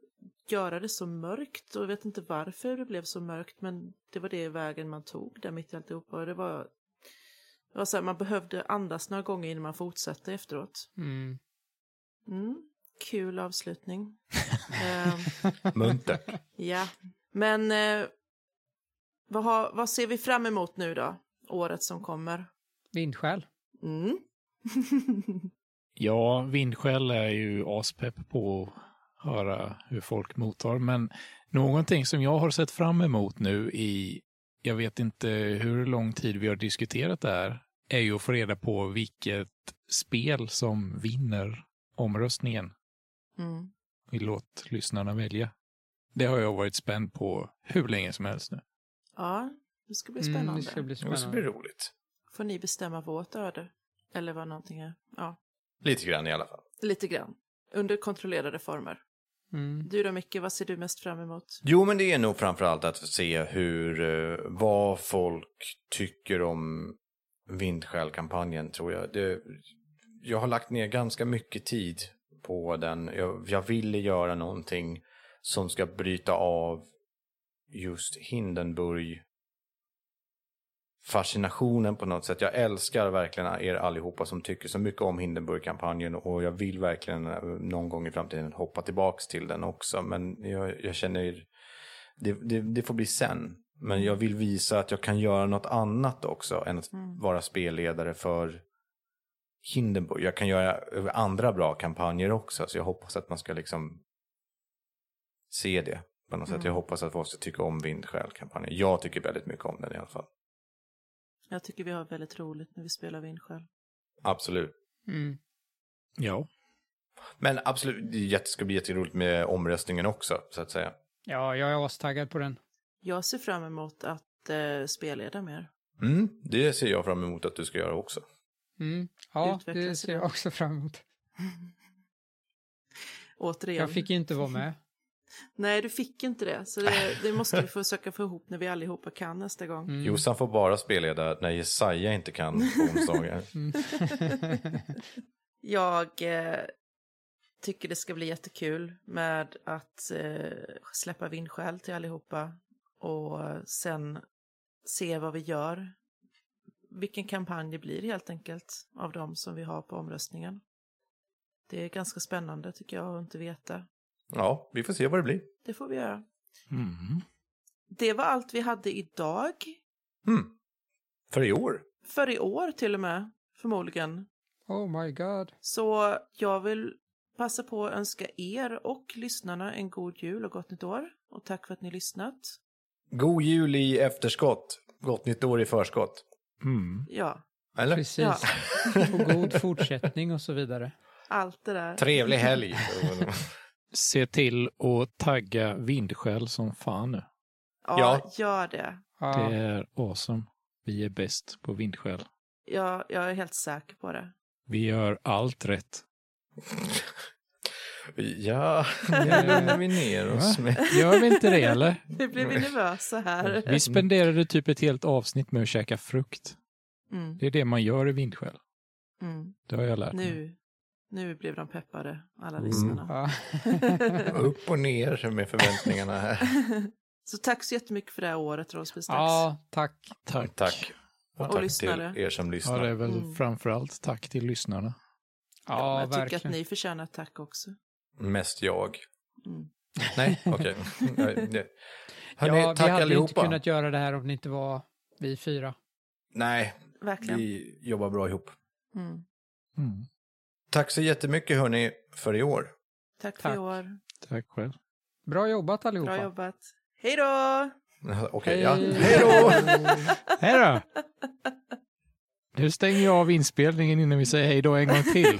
göra det så mörkt. Och jag vet inte varför det blev så mörkt, men det var det vägen man tog där mitt i alltihopa. Och det var, det var så här, man behövde andas några gånger innan man fortsatte efteråt. Mm. Mm, kul avslutning. Ehm, Muntert. Ja, men eh, vad, har, vad ser vi fram emot nu då? Året som kommer. Vindskäl. Mm. Ja, Vindskäl är ju aspepp på att höra hur folk mottar, men någonting som jag har sett fram emot nu i, jag vet inte hur lång tid vi har diskuterat det här, är ju att få reda på vilket spel som vinner omröstningen. Mm. Vi låt lyssnarna välja. Det har jag varit spänd på hur länge som helst nu. Ja, det ska bli Mm, spännande. det ska bli Det ska bli spännande. roligt. Får ni bestämma vårt öde? Eller vad någonting är. Ja, Lite grann i alla fall. lite grann. Under kontrollerade former. Mm. Du då Micke, vad ser du mest fram emot? Jo, men det är nog framförallt att se hur, eh, vad folk tycker om Vindskäl-kampanjen, tror jag. Det, jag har lagt ner ganska mycket tid på den. Jag, jag ville göra någonting som ska bryta av just Hindenburg fascinationen på något sätt. Jag älskar verkligen er allihopa som tycker så mycket om Hindenburg-kampanjen och jag vill verkligen någon gång i framtiden hoppa tillbaks till den också. Men jag, jag känner, det, det, det får bli sen. Men jag vill visa att jag kan göra något annat också än att Mm. vara spelledare för Hindenburg. Jag kan göra andra bra kampanjer också, så jag hoppas att man ska liksom se det på något sätt. Mm. Jag hoppas att folk ska tycka om Vindskäl-kampanjen. Jag tycker väldigt mycket om den i alla fall. Jag tycker vi har väldigt roligt när vi spelar Vindskäl. Absolut. Mm. Ja. Men absolut, det ska bli jätteroligt med omröstningen också, så att säga. Ja, jag är astaggad på den. Jag ser fram emot att eh, spelleda mer. Mm, det ser jag fram emot att du ska göra också. Mm. Ja, Utvecklas det ser jag också fram emot. Återigen. Jag fick ju inte vara med. Nej, du fick inte det. Så det, det måste vi försöka få ihop när vi allihopa kan nästa gång. Mm. Jossan får bara spelleda när Jesaja inte kan på onsdagar. Mm. Jag eh, tycker det ska bli jättekul med att eh, släppa vindskäl till allihopa och sen se vad vi gör. Vilken kampanj det blir helt enkelt av de som vi har på omröstningen. Det är ganska spännande tycker jag att inte veta. Ja, vi får se vad det blir. Det får vi göra. Mm. Det var allt vi hade idag. Hmm. För i år. För i år till och med, förmodligen. Oh my god. Så jag vill passa på att önska er och lyssnarna en god jul och gott nytt år. Och tack för att ni lyssnat. God jul i efterskott. Gott nytt år i förskott. Mm. Ja, Eller? Precis. Ja. Och god fortsättning och så vidare. allt det där. Trevlig helg. Se till att tagga vindskäl som fan nu. Ja, Ja. gör det. Det Ja, är awesome. Vi är bäst på vindskäl. Jag, jag är helt säker på det. Vi gör allt rätt. Ja, det lugnar vi ner oss med. Gör vi inte det eller? Nu blir vi nervösa här. Vi spenderade typ ett helt avsnitt med att käka frukt. Mm, Det är det man gör i vindskäl. mm. Det har jag lärt mig. Nu, nu blev de peppade, alla Mm. lyssnarna. ja. Upp och ner med förväntningarna här. Så tack så jättemycket för det här året, Rollspelsdags. ja, tack. Tack. Tack. Och Och tack lyssnare. till er som Ja, lyssnar. det är väl Mm. framförallt tack till lyssnarna. Ja, jag tycker verkligen. att ni förtjänar tack också. Mest jag. Mm. Nej, okej. Det- Hörrni, ja, vi tack hade allihopa. inte kunnat göra det här om det inte var vi fyra. Nej, Verkligen. vi jobbar bra ihop. Mm. Mm. Tack så jättemycket hörni för i år. Tack, för i år. Tack själv. Bra jobbat allihopa. Bra jobbat. Hej då! Okej, ja. Hej. Hej då! Hej då! Nu stänger jag av inspelningen innan vi säger hej då en gång till.